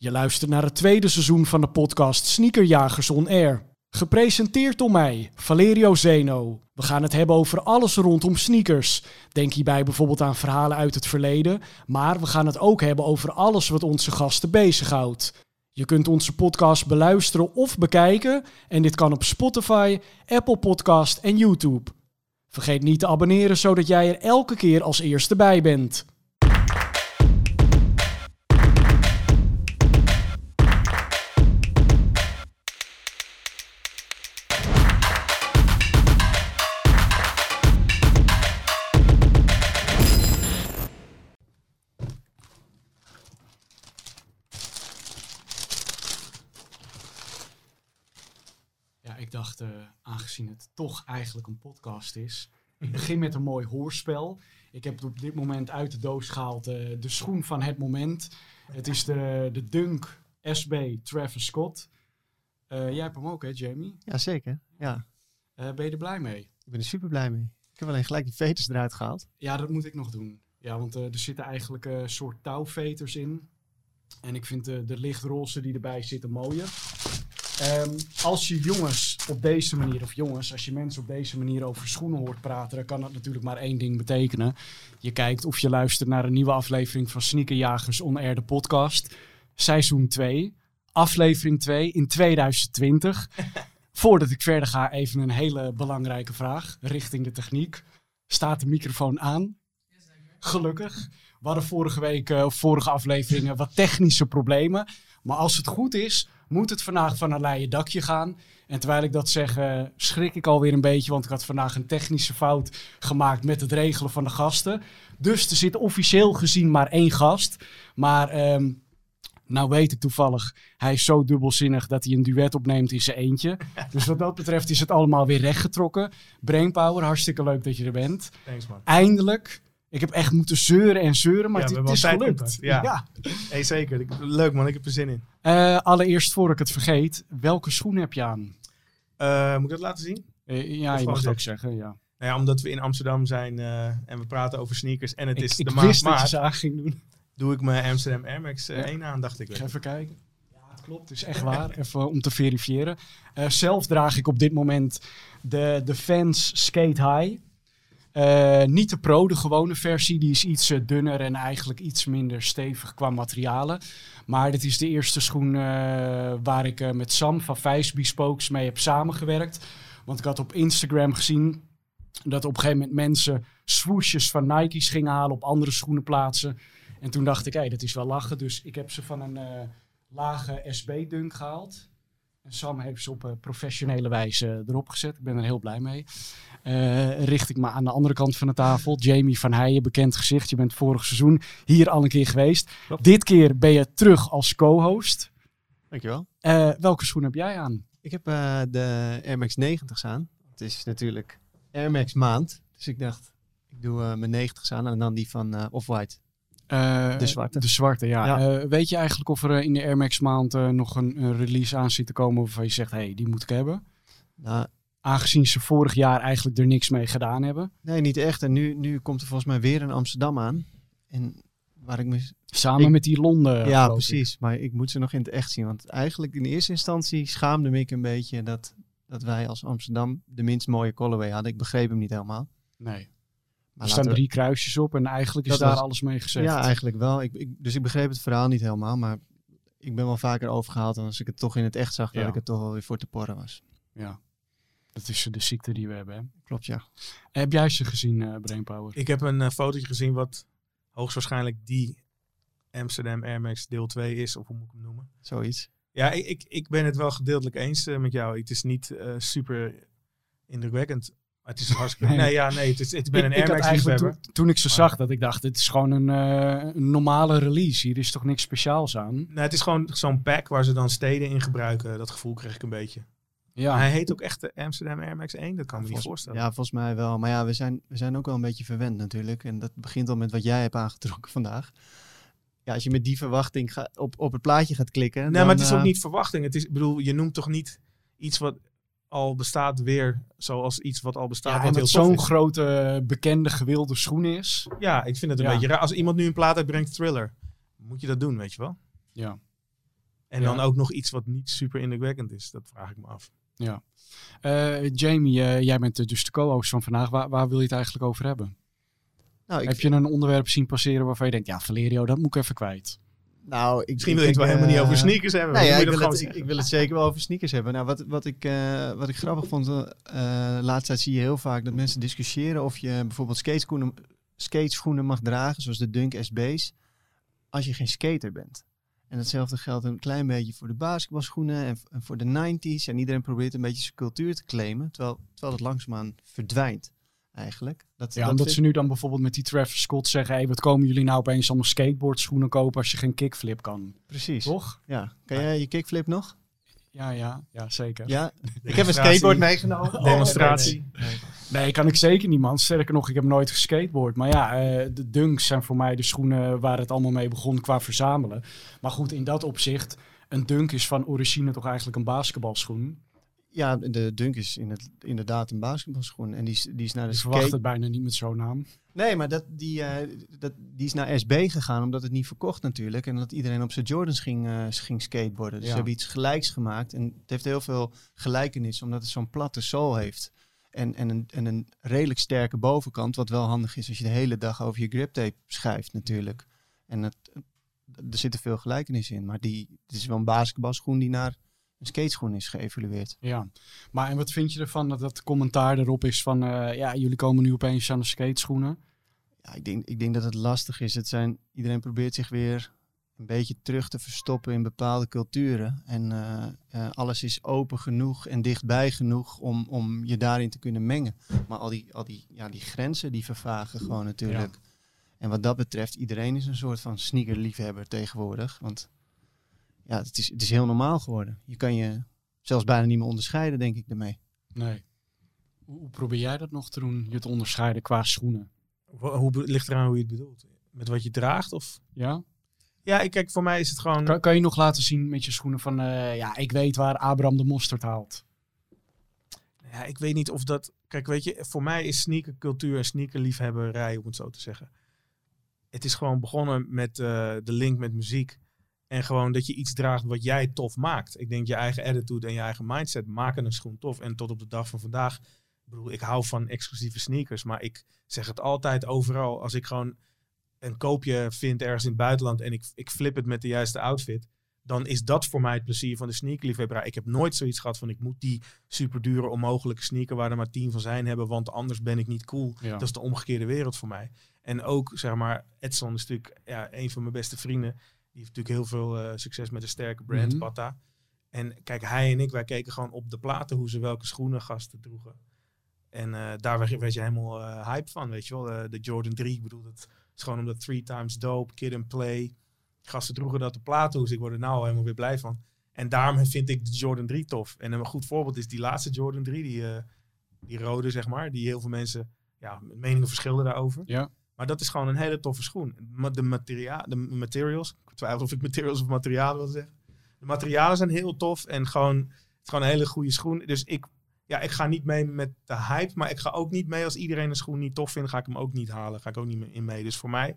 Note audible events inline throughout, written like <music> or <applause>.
Je luistert naar het tweede seizoen van de podcast Sneakerjagers On Air. Gepresenteerd door mij, Valerio Zeno. We gaan het hebben over alles rondom sneakers. Denk hierbij bijvoorbeeld aan verhalen uit het verleden, maar we gaan het ook hebben over alles wat onze gasten bezighoudt. Je kunt onze podcast beluisteren of bekijken en dit kan op Spotify, Apple Podcast en YouTube. Vergeet niet te abonneren zodat jij er elke keer als eerste bij bent. Eh, aangezien het toch eigenlijk een podcast is, ik begin met een mooi hoorspel. Ik heb het op dit moment uit de doos gehaald, eh, de schoen van het moment. Het is de, de Dunk SB Travis Scott. Eh, jij hebt hem ook, hè, Jamie? Jazeker, ja. Ben je er blij mee? Ik ben er super blij mee. Ik heb alleen gelijk die veters eruit gehaald. Ja, dat moet ik nog doen. Ja, want er zitten eigenlijk een soort touwveters in. En ik vind de, de lichtroze die erbij zitten mooier. Ehm, als je jongens op deze manier, of jongens, als je mensen op deze manier over schoenen hoort praten, dan kan dat natuurlijk maar één ding betekenen. Je kijkt of je luistert naar een nieuwe aflevering van Sneakerjagers On Air, de podcast. Seizoen 2, aflevering 2 in 2020. <laughs> Voordat ik verder ga, even een hele belangrijke vraag richting de techniek. Staat de microfoon aan? Gelukkig. We hadden vorige week, eh, of vorige afleveringen, wat technische problemen. Maar als het goed is, moet het vandaag van een leien dakje gaan. En terwijl ik dat zeg, eh, schrik ik alweer een beetje, want ik had vandaag een technische fout gemaakt met het regelen van de gasten. Dus er zit officieel gezien maar één gast. Maar ehm, nou weet ik toevallig, hij is zo dubbelzinnig dat hij een duet opneemt in zijn eentje. <laughs> Dus wat dat betreft is het allemaal weer rechtgetrokken. Brainpower, hartstikke leuk dat je er bent. Thanks man. Eindelijk. Ik heb echt moeten zeuren en zeuren, maar Ja, het, het is gelukt. Ja. Hey, zeker. Ik- Leuk man, ik heb er zin in. Eh, allereerst, voor ik het vergeet, welke schoen heb je aan? Eh, moet ik dat laten zien? Eh, ja, Of je mag het ook zeggen? ja. Nou ja, omdat we in Amsterdam zijn en we praten over sneakers en het Ik, is ik de maand wist dat je maart, ze aan ging doen. doe ik mijn Amsterdam Air Max eh, Ja. 1 aan, dacht ik. Ik even kijken. Klopt. Is echt waar. Even om te verifiëren. Eh, zelf draag ik op dit moment de, de Vans Skate High. Eh, niet de Pro, de gewone versie. Die is iets eh, dunner en eigenlijk iets minder stevig qua materialen. Maar dit is de eerste schoen eh, waar ik met Sam van Vijs Bespokes mee heb samengewerkt. Want ik had op Instagram gezien dat op een gegeven moment mensen swooshes van Nike's gingen halen op andere schoenen plaatsen. En toen dacht ik, hé, dat is wel lachen. Dus ik heb ze van een lage SB-dunk gehaald. En Sam heeft ze op eh, professionele wijze erop gezet. Ik ben er heel blij mee. Eh, richt ik me aan de andere kant van de tafel. Jamie van Heijen, bekend gezicht. Je bent vorig seizoen hier al een keer geweest. Klopt. Dit keer ben je terug als co-host. Dankjewel. Eh, welke schoen heb jij aan? Ik heb eh, de Air Max 90's aan. Het is natuurlijk Air Max maand. Dus ik dacht, ik doe eh, mijn 90's aan en dan die van eh, Off-White. Eh, De zwarte. De zwarte, ja. Ja. Eh, weet je eigenlijk of er eh, in de Air Max maand nog een, een release aan zit te komen waarvan je zegt, hé, hey, die moet ik hebben? Nou, Aangezien ze vorig jaar eigenlijk er niks mee gedaan hebben. nee, niet echt. En nu, nu komt er volgens mij weer in Amsterdam aan. En waar ik me... Samen Ik- met die Londen. ja, ik. precies. Maar ik moet ze nog in het echt zien. Want eigenlijk in eerste instantie schaamde me ik een beetje dat, dat wij als Amsterdam de minst mooie colorway hadden. Ik begreep hem niet helemaal. Nee. Maar Er staan we- drie kruisjes op en eigenlijk is Dat daar was- alles mee gezegd. Ja, eigenlijk wel. Ik, ik, dus ik begreep het verhaal niet helemaal, maar ik ben wel vaker overgehaald en als ik het toch in het echt zag, dat ik het toch wel weer voor te porren was. Ja. Dat is de ziekte die we hebben. Hè. Klopt, ja. Heb jij ze gezien, eh Brainpower? Ik heb een uh, fotootje gezien wat hoogstwaarschijnlijk die Amsterdam Air Max deel 2 is, of hoe moet ik hem noemen? Zoiets. Ja, ik, ik, ik ben het wel gedeeltelijk eens eh, met jou. Het is niet eh, super indrukwekkend. Maar het is <laughs> hartstikke... Nee. Nee, ja, nee. Het is, ik ben Ik- een ik Air had Max liefhebber. toen, toen ik ze zag, dat ik dacht, dit is gewoon een, eh, een normale release. Hier is toch niks speciaals aan? Nee, het is gewoon zo'n pack waar ze dan steden in gebruiken. Dat gevoel kreeg ik een beetje. Ja. Maar hij heet ook echt de Amsterdam Air Max 1. Dat kan me niet voorstellen. Ja, volgens mij wel. Maar ja, we zijn, we zijn ook wel een beetje verwend natuurlijk. En dat begint al met wat jij hebt aangetrokken vandaag. Ja, als je met die verwachting ga, op, op het plaatje gaat klikken. Nee, dan, maar het is ook eh, niet verwachting. Het is, ik bedoel, je noemt toch niet iets wat al bestaat weer zoals iets wat al bestaat. Ja, en wat zo'n grote, bekende, gewilde schoen is. Ja, ik vind het een Ja. beetje raar. Als iemand nu een plaat uitbrengt, Thriller, moet je dat doen, weet je wel? Ja. En Ja. dan ook nog iets wat niet super indrukwekkend is. Dat vraag ik me af. Ja. Eh, Jamie, eh, jij bent eh, dus de co-host van vandaag. Waar, waar wil je het eigenlijk over hebben? Nou, ik, Heb je een onderwerp zien passeren waarvan je denkt, ja, Valerio, dat moet ik even kwijt. Nou, ik, Misschien wil je het wel helemaal niet eh, over sneakers hebben. Nou ja, ik wil, het, ik wil het zeker wel over sneakers hebben. Nou, wat, wat, ik, eh, wat ik grappig vond, eh de laatste tijd zie je heel vaak dat mensen discussiëren of je bijvoorbeeld skateschoenen, skateschoenen mag dragen, zoals de Dunk SB's, als je geen skater bent. En datzelfde geldt een klein beetje voor de basketbalschoenen en, en voor de 90s. En iedereen probeert een beetje zijn cultuur te claimen, terwijl, terwijl het langzaamaan verdwijnt eigenlijk. Dat, Ja, dat omdat vind- ze nu dan bijvoorbeeld met die Travis Scott zeggen, hé, wat komen jullie nou opeens allemaal skateboardschoenen kopen als je geen kickflip kan? Precies. Toch? Ja. Kan jij je kickflip nog? Ja, ja, ja, zeker. Ja. Ik heb een skateboard meegenomen. Demonstratie. Nee, kan ik zeker niet, man. Sterker nog, ik heb nooit geskateboard. Maar ja, eh, de dunks zijn voor mij de schoenen waar het allemaal mee begon qua verzamelen. Maar goed, in dat opzicht, een dunk is van origine toch eigenlijk een basketbalschoen. Ja, de Dunk is in het, inderdaad een basketbalschoen. En die is, die is naar de Ik verwacht skate... het bijna niet met zo'n naam. Nee, maar dat, die, eh, dat, die is naar SB gegaan omdat het niet verkocht natuurlijk. En dat iedereen op zijn Jordans ging, eh, ging skateboarden. Dus Ja. ze hebben iets gelijks gemaakt. En het heeft heel veel gelijkenis omdat het zo'n platte zool heeft. En, en, een, en een redelijk sterke bovenkant. Wat wel handig is als je de hele dag over je griptape schrijft natuurlijk. En het, er zitten veel gelijkenissen in. Maar die, het is wel een basketbalschoen die naar een skateschoen is geëvalueerd. Ja, maar en wat vind je ervan dat dat commentaar erop is van, eh, ja, jullie komen nu opeens aan de skateschoenen? Ja, ik denk, ik denk dat het lastig is. Het zijn, iedereen probeert zich weer een beetje terug te verstoppen in bepaalde culturen. En eh, eh, alles is open genoeg en dichtbij genoeg om, om je daarin te kunnen mengen. Maar al die, al die, ja, die grenzen die vervagen gewoon natuurlijk. En wat dat betreft, iedereen is een soort van sneakerliefhebber tegenwoordig. Want ja, het is, het is heel normaal geworden. Je kan je zelfs bijna niet meer onderscheiden, denk ik, daarmee. Nee. Hoe, probeer jij dat nog te doen, je te onderscheiden qua schoenen? Hoe, ligt eraan hoe je het bedoelt? Met wat je draagt? Of? Ja? Ja, ik, kijk, voor mij is het gewoon... Kan, kan je nog laten zien met je schoenen van, eh, ja, ik weet waar Abraham de mosterd haalt? Ja, ik weet niet of dat... Kijk, weet je, voor mij is sneakercultuur en sneakerliefhebberij, om het zo te zeggen. Het is gewoon begonnen met eh, de link met muziek. En gewoon dat je iets draagt wat jij tof maakt. Ik denk je eigen attitude en je eigen mindset maken een schoen tof. En tot op de dag van vandaag, ik bedoel, ik hou van exclusieve sneakers. Maar ik zeg het altijd overal. Als ik gewoon een koopje vind ergens in het buitenland en ik, ik flip het met de juiste outfit. Dan is dat voor mij het plezier van de sneakerliefhebberij. Ik heb nooit zoiets gehad van ik moet die super dure onmogelijke sneaker waar er maar tien van zijn hebben. Want anders ben ik niet cool. Ja. Dat is de omgekeerde wereld voor mij. En ook, zeg maar, Edson is natuurlijk ja, een van mijn beste vrienden. Die heeft natuurlijk heel veel eh, succes met een sterke brand. Pata. En kijk, hij en ik, wij keken gewoon op de platen hoe ze welke schoenen gasten droegen. En eh, daar werd je, helemaal eh, hype van, weet je wel. De Jordan 3, ik bedoel, dat is gewoon omdat three times dope, kid and play. Gasten droegen dat op platen, dus ik word er nou al helemaal weer blij van. En daarom vind ik de Jordan 3 tof. En een goed voorbeeld is die laatste Jordan 3, die, die rode, zeg maar. Die heel veel mensen, ja, meningen verschilden daarover. Ja. Maar dat is gewoon een hele toffe schoen. De, materia de materials, ik twijfel of ik materials of materialen wil zeggen. De materialen zijn heel tof en gewoon, het is gewoon een hele goede schoen. Dus ik, ja, ik ga niet mee met de hype, maar ik ga ook niet mee als iedereen een schoen niet tof vindt, ga ik hem ook niet halen. Ga ik ook niet in mee. Dus voor mij,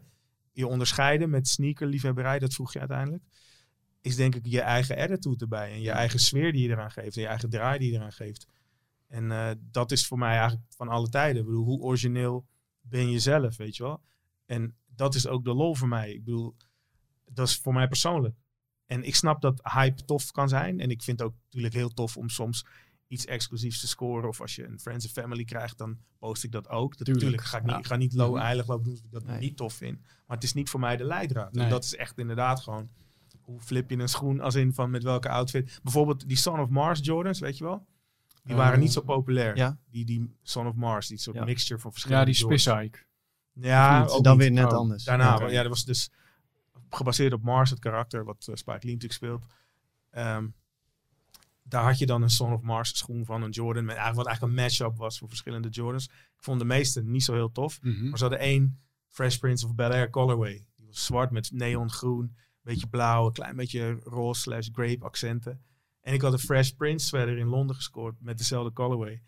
je onderscheiden met sneakerliefhebberij, dat vroeg je uiteindelijk, is denk ik je eigen attitude erbij. En je eigen sfeer die je eraan geeft. En je eigen draai die je eraan geeft. En eh, dat is voor mij eigenlijk van alle tijden. Ik bedoel, hoe origineel ben je zelf, weet je wel? En dat is ook de lol voor mij. Ik bedoel, dat is voor mij persoonlijk. En ik snap dat hype tof kan zijn. En ik vind het ook natuurlijk heel tof om soms iets exclusiefs te scoren. Of als je een Friends and Family krijgt, dan post ik dat ook. Dat, Tuurlijk, natuurlijk ga ik niet, ja. ga niet low Mhm. heilig lopen doen als ik dat Nee. niet tof vind. Maar het is niet voor mij de leidraad. Nee. En dat is echt inderdaad gewoon, hoe flip je een schoen als in van met welke outfit. Bijvoorbeeld die Son of Mars Jordans, weet je wel? Die waren Eh, niet zo populair. ja. Die, die Son of Mars, die soort Ja. mixture van Ja, verschillende die Jordans. Spissike. Ja, ook dan niet. weer net Oh, anders. Daarna, ja, dat was dus gebaseerd op Mars, het karakter wat eh, Spike Lee natuurlijk speelt. Ehm, daar had je dan een Son of Mars schoen van een Jordan, met, eigenlijk- wat eigenlijk een match-up was voor verschillende Jordans. Ik vond de meeste niet zo heel tof, Mhm. maar ze hadden één Fresh Prince of Bel-Air colorway. Die was zwart met neongroen, beetje blauw, een klein beetje roze slash grape accenten. En ik had een Fresh Prince sweater in Londen gescoord met dezelfde colorway.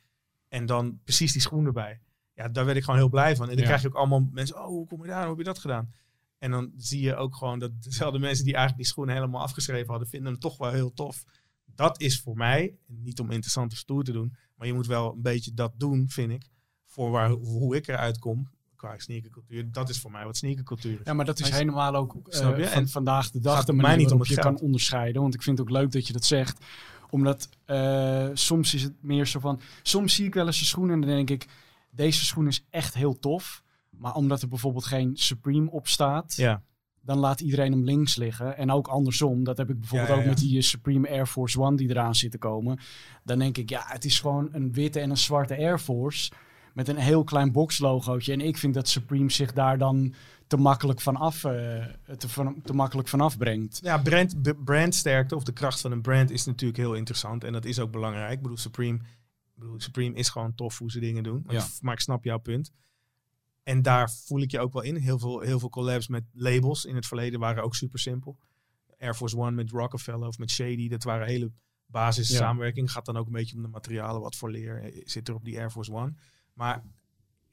En dan precies die schoen erbij. Ja, daar werd ik gewoon heel blij van. En dan Ja. krijg je ook allemaal mensen, oh, hoe kom je daar? Hoe heb je dat gedaan? En dan zie je ook gewoon dat dezelfde mensen die eigenlijk die schoenen helemaal afgeschreven hadden, vinden hem toch wel heel tof. Dat is voor mij, niet om interessant of stoer te doen, maar je moet wel een beetje dat doen, vind ik, voor waar, hoe ik eruit kom qua sneakercultuur. Dat is voor mij wat sneakercultuur is. Ja, maar dat is helemaal ook eh, Snap je? En vandaag de dag de mij manier niet om waarop je kan onderscheiden. Want ik vind het ook leuk dat je dat zegt. Omdat eh, soms is het meer zo van... Soms zie ik wel eens een schoen en dan denk ik... Deze schoen is echt heel tof. Maar omdat er bijvoorbeeld geen Supreme op staat... Ja, dan laat iedereen hem links liggen. En ook andersom. Dat heb ik bijvoorbeeld Ja, ja, ook met die eh, Supreme Air Force One die eraan zit te komen. Dan denk ik, ja, het is gewoon een witte en een zwarte Air Force. Met een heel klein boxlogootje. En ik vind dat Supreme zich daar dan te makkelijk van af, eh, te, van, te makkelijk van afbrengt. ja brand, de brandsterkte of de kracht van een brand is natuurlijk heel interessant. En dat is ook belangrijk. Ik bedoel, Supreme, ik bedoel, Supreme is gewoon tof hoe ze dingen doen. Maar, Ja. ik- maar ik snap jouw punt. En daar voel ik je ook wel in. Heel veel, heel veel collabs met labels in het verleden waren ook super simpel. Air Force One met Rockefeller of met Shady. Dat waren hele basis Ja. samenwerking. Gaat dan ook een beetje om de materialen. Wat voor leer eh, zit er op die Air Force One. Maar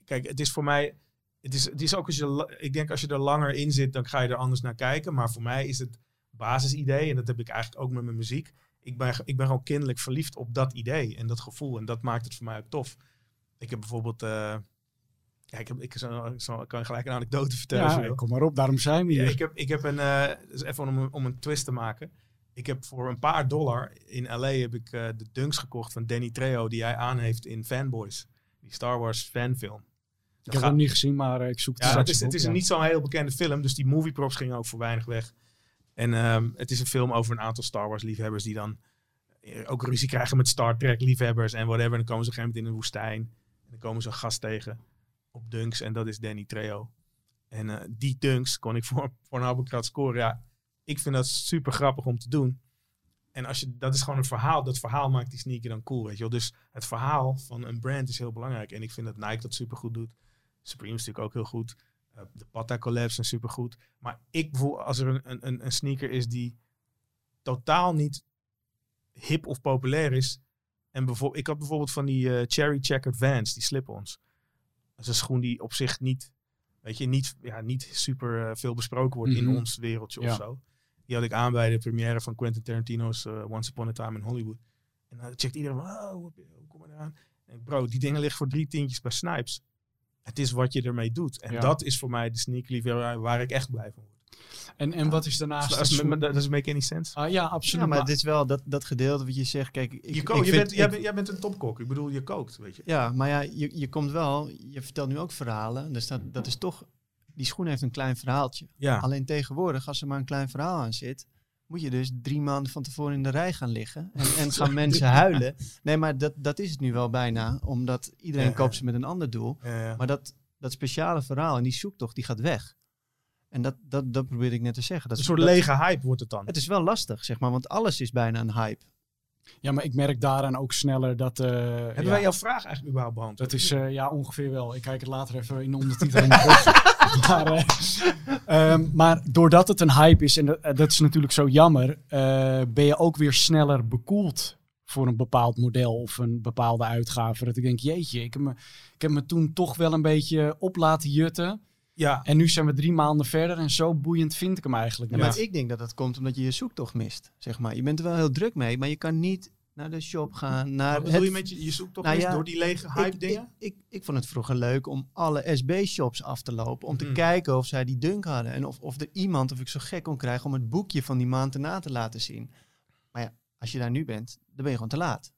kijk, het is voor mij... Het is, het is ook als je... Ik denk als je er langer in zit, dan ga je er anders naar kijken. Maar voor mij is het basisidee. En dat heb ik eigenlijk ook met mijn muziek. Ik ben, ik ben gewoon kinderlijk verliefd op dat idee en dat gevoel. En dat maakt het voor mij ook tof. Ik heb bijvoorbeeld... eh, ja, ik, heb, ik, kan je gelijk een anekdote vertellen. Ja, kom maar op, daarom zijn we Ja, hier. ik heb, ik heb een, eh, dus even om, een- om een twist te maken. Ik heb voor een paar dollar in LA heb ik eh, de dunks gekocht van Danny Trejo die hij aan heeft in Fanboys. Die Star Wars fanfilm. ik heb gaat- hem niet gezien, maar eh, ik zoek het ja, het is, het op, is ja. een niet zo'n heel bekende film, dus die movie props gingen ook voor weinig weg. En ehm, het is een film over een aantal Star Wars liefhebbers die dan eh, ook ruzie krijgen met Star Trek liefhebbers en whatever. En dan komen ze op een gegeven moment in een woestijn. En dan komen ze een gast tegen op dunks en dat is Danny Trejo. En eh, die dunks kon ik voor, voor een Habbekrat scoren. Ja, ik vind dat super grappig om te doen. En als je, dat is gewoon een verhaal. Dat verhaal maakt die sneaker dan cool, weet je wel. Dus het verhaal van een brand is heel belangrijk. En ik vind dat Nike dat super goed doet. Supreme is natuurlijk ook heel goed. Eh, de Pata collabs zijn super goed. Maar ik voel als er een, een- een, sneaker is die totaal niet hip of populair is. En bijvoorbeeld, ik had bijvoorbeeld van die eh, Cherry Checkered Vans, die slip-ons. Dat is een schoen die op zich niet, weet je, niet, ja, niet super eh, veel besproken wordt Mhm. in ons wereldje Ja. of zo. Die had ik aan bij de première van Quentin Tarantino's eh, Once Upon a Time in Hollywood. En dan checkt iedereen van, oh, hoe, kom je eraan? En bro, die dingen liggen voor drie tientjes bij Snipes. Het is wat je ermee doet. En Ja. dat is voor mij de sneakerliefhebber waar ik echt blij van word. En, en wat is daarnaast... Dat is, make any sense. Ah, ja, absoluut. Ja, maar maar- het is wel dat, dat gedeelte wat je zegt. Kijk, ik, Je, ik je, vind- bent, jij, bent, jij bent een topkok. Ik bedoel, je kookt, weet je. Ja, maar ja, je, je komt wel, je vertelt nu ook verhalen. Dus dat, dat is toch, die schoen heeft een klein verhaaltje. Ja. Alleen tegenwoordig, als er maar een klein verhaal aan zit, moet je dus drie maanden van tevoren in de rij gaan liggen. En, en <laughs> gaan mensen huilen. Nee, maar dat, dat is het nu wel bijna, omdat iedereen Ja. koopt ze met een ander doel. Ja, ja. Maar dat, dat speciale verhaal en die zoektocht, die gaat weg. En dat, dat, dat probeerde ik net te zeggen. Dat, een soort dat- lege hype wordt het dan. Het is wel lastig, zeg maar, want alles is bijna een hype. Ja, maar ik merk daaraan ook sneller dat... eh, Hebben ja, wij jouw vraag eigenlijk überhaupt beantwoord? Dat is eh, ja ongeveer wel. Ik kijk het later even in de ondertiteling. <laughs> <laughs> <laughs> maar, eh, ehm, maar doordat het een hype is, en dat, eh, dat is natuurlijk zo jammer, eh, ben je ook weer sneller bekoeld voor een bepaald model of een bepaalde uitgave. Dat ik denk, jeetje, ik heb me, ik heb me toen toch wel een beetje op laten jutten. ja, En nu zijn we drie maanden verder en zo boeiend vind ik hem eigenlijk Ja. Maar ik denk dat dat komt omdat je je zoektocht mist, zeg maar. Je bent er wel heel druk mee, maar je kan niet naar de shop gaan, naar wat bedoel het je met je, je zoekt Nou ja, door die lege hype ik, dingen? Ik, ik, ik vond het vroeger leuk om alle SB-shops af te lopen. Om te Mhm. kijken of zij die dunk hadden. En of, of er iemand, of ik zo gek kon krijgen om het boekje van die maand erna te laten zien. Maar ja, als je daar nu bent, dan ben je gewoon te laat.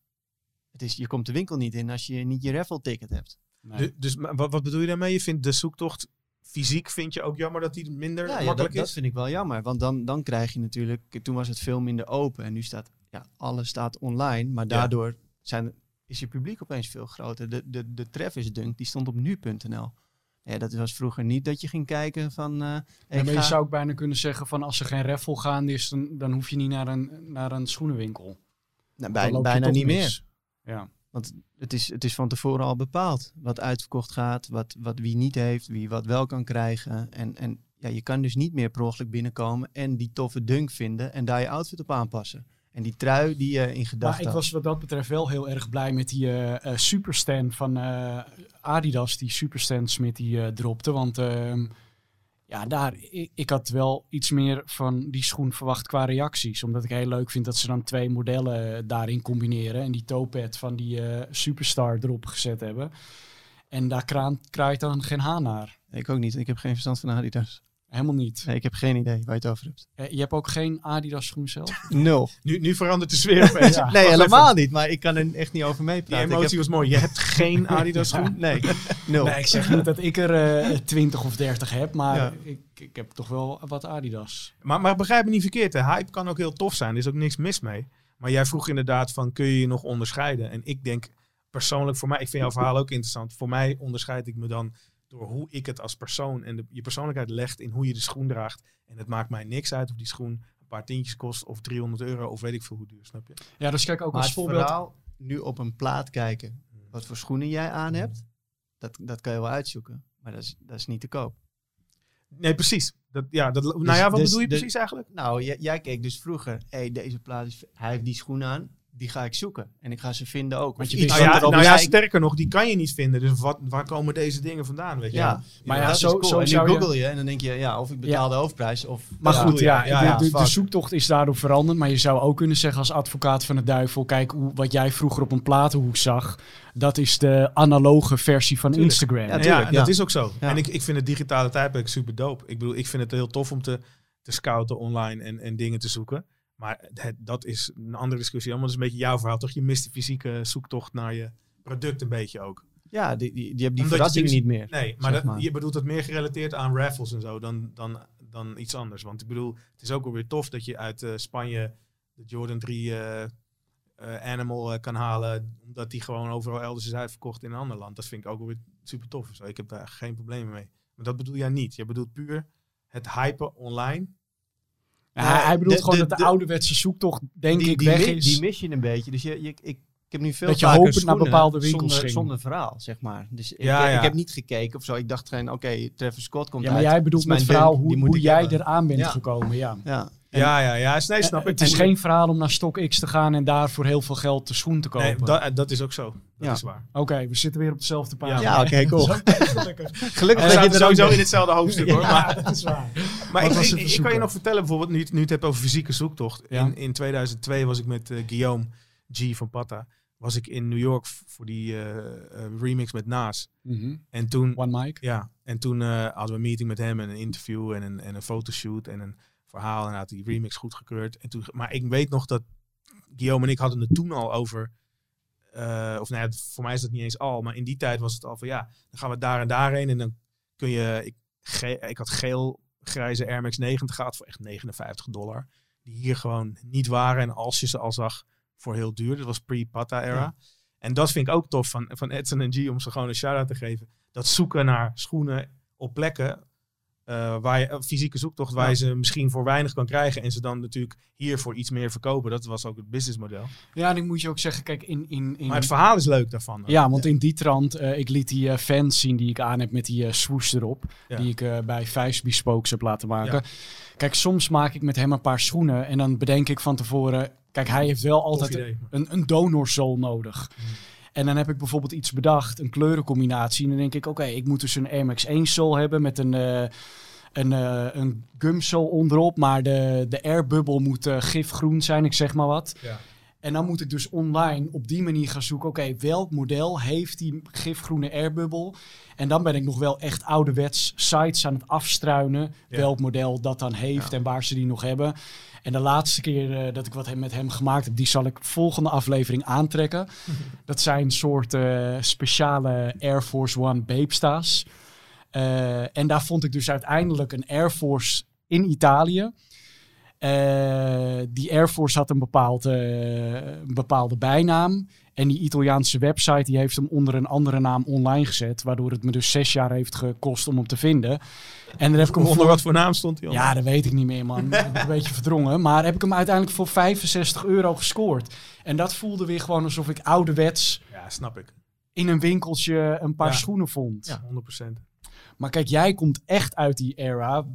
Het is, je komt de winkel niet in als je niet je raffle ticket hebt. Nee. Du- dus maar wat, wat bedoel je daarmee? Je vindt de zoektocht fysiek, vind je ook jammer dat die minder Ja, ja, dat, makkelijk dat is? vind ik wel jammer. Want dan, dan krijg je natuurlijk... Toen was het veel minder open. En nu staat... Ja, alles staat online. Maar Ja. daardoor zijn, is je publiek opeens veel groter. De, de, de Travis Dunk, die stond op nu.nl. Ja, dat was vroeger niet dat je ging kijken van... eh, Ja, maar je ga- zou ook bijna kunnen zeggen van als er geen raffle gaande is, dan, dan hoef je niet naar een, naar een schoenenwinkel. Nou, Dan bij- loop je bijna niet mis. meer. Ja. Want het is, het is van tevoren al bepaald wat uitverkocht gaat, wat, wat wie niet heeft, wie wat wel kan krijgen. En, en ja, je kan dus niet meer per ongeluk binnenkomen en die toffe dunk vinden en daar je outfit op aanpassen. En die trui die je in Maar gedachten ik had. was wat dat betreft wel heel erg blij met die eh, superstand van eh, Adidas, die superstand Smith die dropte. Want ehm, Ja, daar, ik, had wel iets meer van die schoen verwacht qua reacties. Omdat ik heel leuk vind dat ze dan twee modellen eh, daarin combineren. En die toepad van die eh, Superstar erop gezet hebben. En daar kraait dan geen haan naar. Ik ook niet. Ik heb geen verstand van Adidas. Helemaal niet. Nee, ik heb geen idee waar je het over hebt. Eh, je hebt ook geen Adidas schoen zelf? <laughs> Nul. Nu, nu verandert de sfeer opeens. <laughs> Ja. Nee, helemaal niet. Maar ik kan er echt niet over Die meepraten. Ik emotie was mooi. Je hebt geen <laughs> Adidas schoen? Nee, nul. Nee, ik zeg niet dat ik er eh 20 of 30 heb, maar Ja. ik, ik heb toch wel wat Adidas. Maar, maar begrijp me niet verkeerd. De hype kan ook heel tof zijn. Er is ook niks mis mee. Maar jij vroeg inderdaad van, kun je je nog onderscheiden? En ik denk persoonlijk, voor mij, ik vind jouw verhaal ook interessant. Voor mij onderscheid ik me dan door hoe ik het als persoon en de, je persoonlijkheid legt in hoe je de schoen draagt. En het maakt mij niks uit of die schoen een paar tientjes kost of 300 euro of weet ik veel hoe duur, snap je? Ja, dus kijk ook maar als het voorbeeld. verhaal nu op een plaat kijken. Wat voor schoenen jij aan hebt. Dat, dat kan je wel uitzoeken. Maar dat is, dat is niet te koop. Nee, precies. Dat, ja, dat, nou ja, wat dus bedoel je de- precies eigenlijk? Nou, jij, jij keek dus vroeger. hey, deze plaat is... Hij heeft die schoenen aan. Die ga ik zoeken. En ik ga ze vinden ook. Want je Nou ja, nou sterker nog, die kan je niet vinden. Dus wat, waar komen deze dingen vandaan? Weet je Ja? Maar ja, zo- cool. zo en nu zou je- google je en dan denk je, ja, of ik betaal de hoofdprijs of... Maar Ja. goed, ja, ja, de, ja, de, de fuck. zoektocht is daardoor veranderd. Maar je zou ook kunnen zeggen als advocaat van de duivel... kijk, hoe, wat jij vroeger op een platenhoek zag... dat is de analoge versie van Tuurlijk. Instagram. Ja, dat is ook zo. Ja. En ik, ik vind het digitale tijdperk super dope. Ik bedoel, ik vind het heel tof om te, te scouten online en, en dingen te zoeken. Maar het, dat is een andere discussie. Allemaal is een beetje jouw verhaal, toch? Je mist de fysieke zoektocht naar je product een beetje ook. Ja, die, die, die hebben die verrassing dus- niet meer. Nee, maar, dat, maar. je bedoelt het meer gerelateerd aan raffles en zo dan, dan, dan iets anders. Want ik bedoel, het is ook alweer tof dat je uit eh, Spanje de Jordan 3 eh, eh, Animal kan halen. Omdat die gewoon overal elders is uitverkocht in een ander land. Dat vind ik ook alweer super tof. Zo. Ik heb daar geen problemen mee. Maar dat bedoel jij niet. Je bedoelt puur het hypen online. Ja, hij- bedoelt de- gewoon de- dat de, de- ouderwetse zoektocht, denk die, ik, die, weg is. die mis je een beetje. Dus je, je, ik, ik heb nu veel Dat je hopend naar bepaalde winkels zonder, zonder verhaal, zeg maar. Dus ik, Ja, ik heb niet gekeken of zo. Ik dacht gewoon, oké, Travis Scott komt ja, maar uit. jij bedoelt met verhaal hoe, hoe jij eraan bent gekomen. Ja. Ja. En- ja, ja, ja. Nee, snap ik. het is geen verhaal om naar StockX te gaan en daar voor heel veel geld de schoen te kopen. Nee, dat, dat is ook zo. Dat Ja. is waar. Oké, we zitten weer op dezelfde pagina. Ja, oké, <laughs> cool. Gelukkig. Gelukkig We dat je zaten er sowieso in hetzelfde hoofdstuk hoor. Maar, Ja, <laughs> dat is waar. Maar ik, was ik, kan je nog vertellen, bijvoorbeeld, nu, nu het hebt over fysieke zoektocht. Ja. In, in 2002 was ik met eh, Guillaume G van Patta. Was ik in New York voor die eh, eh, remix met Naas. Mhm. En toen, One mic. ja, en toen eh, hadden we een meeting met hem en een interview en een, en een fotoshoot en een verhaal. En had die remix goedgekeurd. En toen, maar ik weet nog dat Guillaume en ik hadden het toen al over. eh, of nou ja, voor mij is dat niet eens al. Maar in die tijd was het al van ja, dan gaan we daar en daarheen. En dan kun je. Ik, ge- ik had geel grijze Air Max 90 gehad voor echt 59 dollar. Die hier gewoon niet waren. En als je ze al zag, voor heel duur. Dat was pre-Pata era. Ja. En dat vind ik ook tof van, van Edson en G om ze gewoon een shout-out te geven. Dat zoeken naar schoenen op plekken eh, waar je, een fysieke zoektocht waar je ze misschien voor weinig kan krijgen. En ze dan natuurlijk hier voor iets meer verkopen. Dat was ook het businessmodel. Ja, en ik moet je ook zeggen, kijk, in... in, in Maar het verhaal is leuk daarvan. ja, want in die trant, eh, ik liet die eh, fans zien die ik aan heb met die swoosh erop. Ja. Die ik bij Vijs Bespokes heb laten maken. Ja. Kijk, soms maak ik met hem een paar schoenen en dan bedenk ik van tevoren... Kijk, hij heeft wel altijd een, een donorzool nodig. Mm. En dan heb ik bijvoorbeeld iets bedacht, een kleurencombinatie. En dan denk ik, oké, ik moet dus een Air Max 1 zool hebben met een, eh een, eh een onderop. Maar de, de airbubble moet eh, gifgroen zijn, ik zeg maar wat. Ja. En dan moet ik dus online op die manier gaan zoeken. Oké, welk model heeft die gifgroene airbubble? En dan ben ik nog wel echt ouderwets sites aan het afstruinen. Ja. Welk model dat dan heeft Ja. en waar ze die nog hebben. En de laatste keer eh, dat ik wat met hem gemaakt heb, die zal ik volgende aflevering aantrekken. <laughs> dat zijn een soort eh, speciale Air Force One Babesta's. Eh, en daar vond ik dus uiteindelijk een Air Force in Italië. Eh, die Air Force had een, bepaald, eh, een bepaalde bijnaam. En die Italiaanse website die heeft hem onder een andere naam online gezet. Waardoor het me dus zes jaar heeft gekost om hem te vinden. En daar heb ik hem Onder wat voor naam stond hij al? Ja, dat weet ik niet meer, man. <laughs> Heb een beetje verdrongen. Maar heb ik hem uiteindelijk voor 65 euro gescoord. En dat voelde weer gewoon alsof ik ouderwets Ja, snap ik. in een winkeltje een paar Ja. schoenen vond. Ja, 100%. Maar kijk, jij komt echt uit die era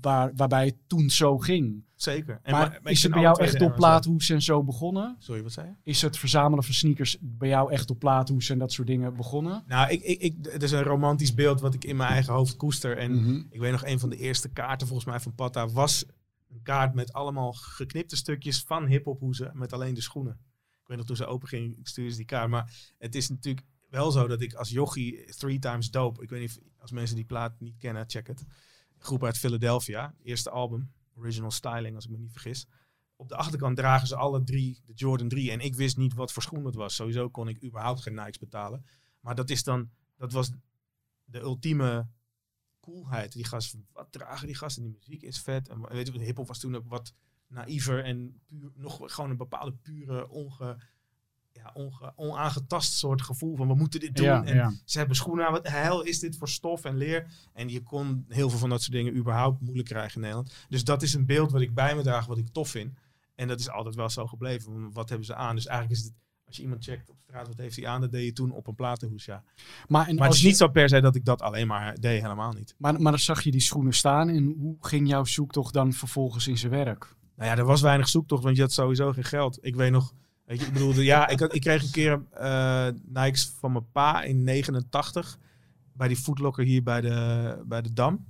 waar, waarbij het toen zo ging. Zeker. En maar, is het bij jou echt op plaathoes en zo begonnen? Sorry, wat zei je? Is het verzamelen van sneakers bij jou echt op plaathoes en dat soort dingen begonnen? Nou, ik, ik, ik, het is een romantisch beeld wat ik in mijn eigen hoofd koester. En Mhm. ik weet nog, een van de eerste kaarten volgens mij van Patta was een kaart met allemaal geknipte stukjes van hiphophoezen met alleen de schoenen. Ik weet nog toen ze open ging, ik stuurde ze die kaart. Maar het is natuurlijk wel zo dat ik als jochie Three Times Dope, ik weet niet of, als mensen die plaat niet kennen, check het. Groep uit Philadelphia, eerste album, Original Styling als ik me niet vergis. Op de achterkant dragen ze alle drie de Jordan 3 en ik wist niet wat voor schoen het was. Sowieso kon ik überhaupt geen Nikes betalen. Maar dat is dan, dat was de ultieme coolheid. Die gasten, wat dragen die gasten? Die muziek is vet. En weet je, hip-hop was toen ook wat naïver en puur, nog gewoon een bepaalde pure, onge, ja, onge, onaangetast soort gevoel van we moeten dit doen. Ja, en ja. ze hebben schoenen aan. Wat hel is dit voor stof en leer? En je kon heel veel van dat soort dingen überhaupt moeilijk krijgen in Nederland. Dus dat is een beeld wat ik bij me draag, wat ik tof vind. En dat is altijd wel zo gebleven. Wat hebben ze aan? Dus eigenlijk is het, als je iemand checkt op straat, wat heeft hij aan? Dat deed je toen op een platenhoes, ja. Maar, en Maar het is je- niet zo per se dat ik dat alleen maar deed, helemaal niet. maar, maar dan zag je die schoenen staan en hoe ging jouw zoektocht dan vervolgens in zijn werk? Nou ja, er was weinig zoektocht, want je had sowieso geen geld. Ik weet nog, weet je, ik bedoel, ja, ik, ik kreeg een keer eh Nikes van mijn pa in 89 bij die foodlocker hier bij de, bij de Dam.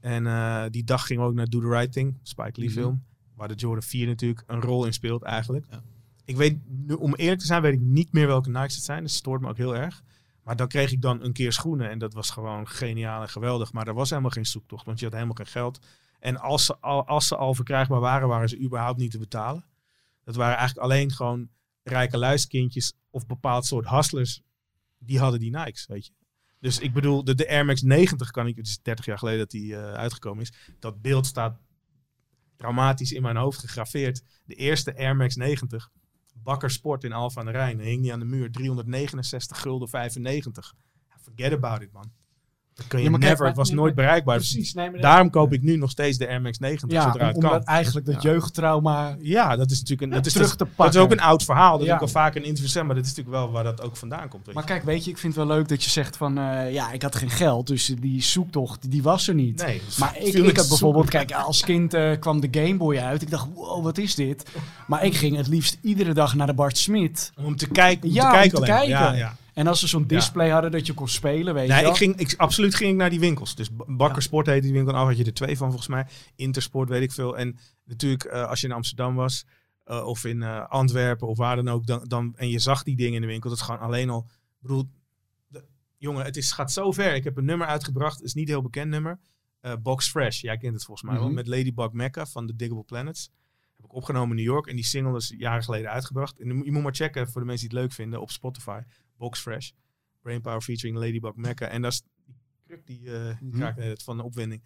En eh, die dag gingen we ook naar Do The Right Thing, Spike Lee Mhm. film, waar de Jordan 4 natuurlijk een rol in speelt eigenlijk. Ja. Ik weet, nu, om eerlijk te zijn, weet ik niet meer welke Nikes het zijn. Dat stoort me ook heel erg. Maar dan kreeg ik dan een keer schoenen en dat was gewoon geniaal en geweldig. Maar er was helemaal geen zoektocht, want je had helemaal geen geld. En als ze al, als ze al verkrijgbaar waren, waren ze überhaupt niet te betalen. Dat waren eigenlijk alleen gewoon rijke luiskindjes of bepaald soort hustlers. Die hadden die Nikes, weet je. Dus ik bedoel, de, de Air Max 90 kan ik, het is 30 jaar geleden dat die eh, uitgekomen is. Dat beeld staat traumatisch in mijn hoofd gegraveerd. De eerste Air Max 90, Bakker Sport in Alphen aan de Rijn. Hing die aan de muur, 369 gulden 95. Ja, Forget about it, man. Dat kun je Ja, maar kijk, never, het was nooit bereikbaar. Precies, nee, Daarom koop ik nu nog steeds de Air Max 90 ja, zodra het om, kan. omdat eigenlijk dat Ja. jeugdtrauma Ja, dat is natuurlijk een, dat is, terug dat, te dat pakken. is ook een oud verhaal. Dat Ja. ik al vaak een interview zeg, maar dat is natuurlijk wel waar dat ook vandaan komt. Maar kijk, weet je, ik vind het wel leuk dat je zegt van, eh, ja, ik had geen geld, dus die zoektocht, die was er niet. nee, Maar ik, ik had bijvoorbeeld, kijk, als kind eh, kwam de Game Boy uit. Ik dacht, wow, wat is dit? Maar ik ging het liefst iedere dag naar de Bart Smit. Om te kijken, om Ja, te om kijken te alleen. Ja, kijken. Ja. En als ze zo'n display hadden dat je kon spelen, weet je Nee, wel. ik ging, ik, absoluut ging ik naar die winkels. Dus B- Bakker Sport heette die winkel. Af had je er twee van volgens mij. Intersport weet ik veel. En natuurlijk eh, als je in Amsterdam was. eh, of in eh, Antwerpen of waar dan ook. Dan, dan, en je zag die dingen in de winkel. Dat is gewoon alleen al... Bedoel, de- jongen, het is, gaat zo ver. Ik heb een nummer uitgebracht. Het is niet een heel bekend nummer. Box Fresh. Jij kent het volgens mij wel. Mhm. Met Ladybug Mecca van The Diggable Planets. Heb ik opgenomen in New York. En die single is jaren geleden uitgebracht. En je moet maar checken voor de mensen die het leuk vinden op Spotify. Box Fresh. Brainpower featuring Ladybug Mecca. En dat is die kruk die eh Mhm. het van de opwinding.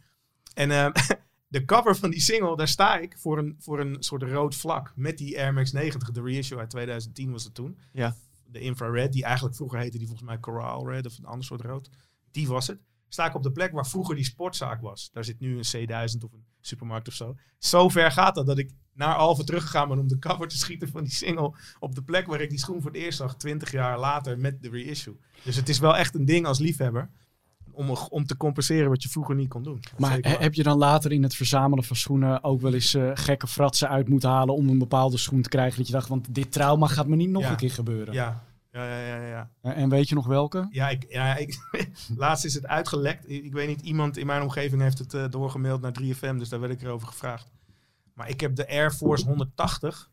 En ehm, <laughs> de cover van die single, daar sta ik voor een, voor een soort rood vlak. Met die Air Max 90, de reissue uit 2010 was het toen. Ja. De infrared, die eigenlijk vroeger heette die volgens mij Coral Red of een ander soort rood. Die was het. Sta ik op de plek waar vroeger die sportzaak was. Daar zit nu een C1000 of een supermarkt of zo. Zo ver gaat dat dat ik naar Alphen teruggegaan ben om de cover te schieten van die single. Op de plek waar ik die schoen voor het eerst zag, 20 jaar later met de reissue. Dus het is wel echt een ding als liefhebber. Om, om te compenseren wat je vroeger niet kon doen. Maar he- heb je dan later in het verzamelen van schoenen ook wel eens eh, gekke fratsen uit moeten halen om een bepaalde schoen te krijgen? Dat je dacht, want dit trauma gaat me niet nog Ja. een keer gebeuren. Ja, ja, ja, ja. ja. Eh, En weet je nog welke? Ja, ik, ja ik, <laughs> laatst is het uitgelekt. Ik, ik weet niet, iemand in mijn omgeving heeft het eh, doorgemaild naar 3FM, dus daar werd ik erover gevraagd. Maar ik heb de Air Force 180.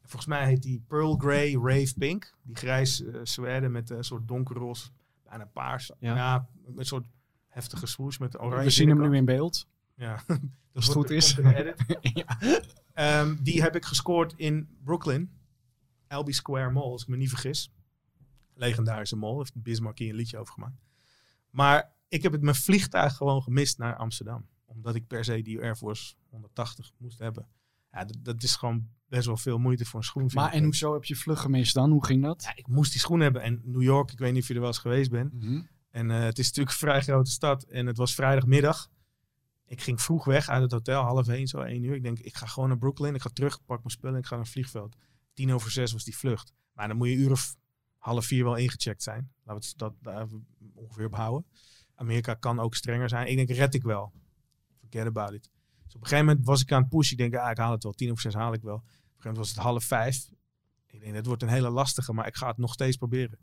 Volgens mij heet die Pearl Grey Rave Pink. Die grijs zwerde met een soort donkerroze, bijna paars. Ja. Ja. met een soort heftige swoosh met oranje. We zien hem nu in beeld. Ja, <laughs> Als het goed is. <laughs> Ja. Ehm, die heb ik gescoord in Brooklyn. Albee Square Mall, als ik me niet vergis. Legendarische mall. Heeft Bismarck hier een liedje over gemaakt. Maar ik heb het mijn vliegtuig gewoon gemist naar Amsterdam. Omdat ik per se die Air Force 180 moest hebben. Ja, dat, dat is gewoon best wel veel moeite voor een schoen. Maar en hoezo heb je vlug gemist dan? Hoe ging dat? Ja, ik moest die schoen hebben. En New York, ik weet niet of je er wel eens geweest bent. Mhm. En eh, het is natuurlijk een <laughs> vrij grote stad. En het was vrijdagmiddag. Ik ging vroeg weg uit het hotel, half één, zo één uur. Ik denk, ik ga gewoon naar Brooklyn. Ik ga terug, pak mijn spullen en ik ga naar het vliegveld. Tien over zes was die vlucht. Maar dan moet je uur of half vier wel ingecheckt zijn. Laten we dat daar ongeveer behouden. Amerika kan ook strenger zijn. Ik denk, red ik wel. Forget about it. Dus op een gegeven moment was ik aan het pushen. Ik denk, ah, ik haal het wel. Tien of zes haal ik wel. Op een gegeven moment was het half vijf. Ik denk, het wordt een hele lastige, maar ik ga het nog steeds proberen.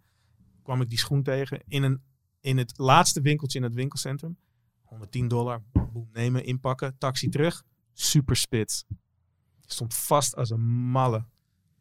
Kwam ik die schoen tegen in, een, in het laatste winkeltje in het winkelcentrum. 110 dollar, boem, nemen, inpakken, taxi terug. Super spits. Stond vast als een malle.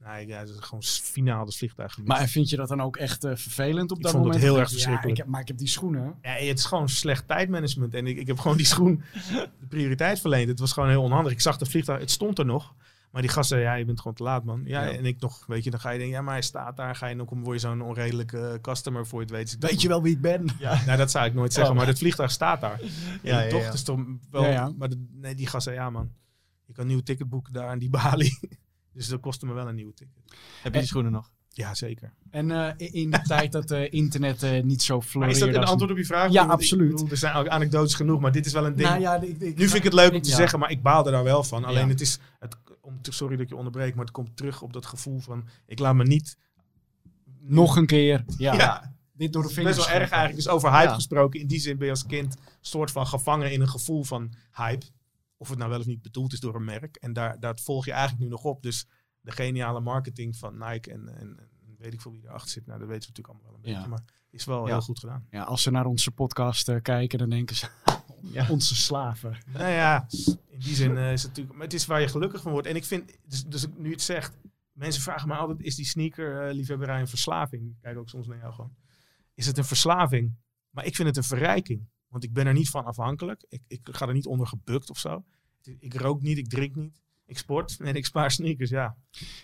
Nee, ja, dat is gewoon finaal het vliegtuig gemist. Maar vind je dat dan ook echt eh, vervelend op Ik dat vond het heel erg Ja, verschrikkelijk. ik heb, maar ik heb die schoenen. Ja, het is gewoon slecht tijdmanagement. En ik, ik heb gewoon die schoen <laughs> de prioriteit verleend. Het was gewoon heel onhandig. Ik zag de vliegtuig, het stond er nog. Maar die gast zei, ja, je bent gewoon te laat, man. Ja, Ja. en ik nog, weet je, dan ga je denken, ja, maar hij staat daar. Ga je nog, word je zo'n onredelijke eh, customer voor je het weet. Dus Weet je wel wie ik ben? Nou, dat zou ik nooit zeggen, Oh. maar het vliegtuig staat daar. Ja, ja, toch, ja. is toch wel... Ja, ja. Maar de- nee, die gast zei, ja, man. Je kan een nieuw ticket boeken daar aan die balie. Dus dat kostte me wel een nieuwe ticket. Heb je die schoenen nog? Ja, zeker. En eh, in de <laughs> tijd dat eh, internet eh, niet zo Maar floreerde. is dat een antwoord op je vraag? Ja, ik absoluut. bedoel, er zijn ook anekdotes genoeg, maar dit is wel een ding. Nou ja, ik, ik- Nu vind ik het leuk om te ja. zeggen, maar ik baal er daar wel van. Alleen Ja. het is, het, om te, sorry dat ik je onderbreek, maar het komt terug op dat gevoel van, ik laat me niet... Nog een keer. Ja. Ja, Dit door de best vingers. wel erg eigenlijk. Dus over hype Ja. gesproken. In die zin ben je als kind soort van gevangen in een gevoel van hype. Of het nou wel of niet bedoeld is door een merk. En daar, daar volg je eigenlijk nu nog op. Dus de geniale marketing van Nike en, en, en weet ik veel wie erachter zit. Nou, dat weten we natuurlijk allemaal wel een Ja. beetje. Maar is wel Ja. heel goed gedaan. Ja, als ze naar onze podcast eh, kijken, dan denken ze... <laughs> Ja. Onze slaven. Nou ja, in die zin eh, is het natuurlijk... Maar het is waar je gelukkig van wordt. En ik vind, dus, dus nu het zegt... Mensen vragen me altijd, is die sneaker eh, liefhebberij een verslaving? Ik kijk ook soms naar jou gewoon. Is het een verslaving? Maar ik vind het een verrijking. Want ik ben er niet van afhankelijk. Ik, ik ga er niet onder gebukt of zo. Ik rook niet, ik drink niet. Ik sport en ik spaar sneakers, ja.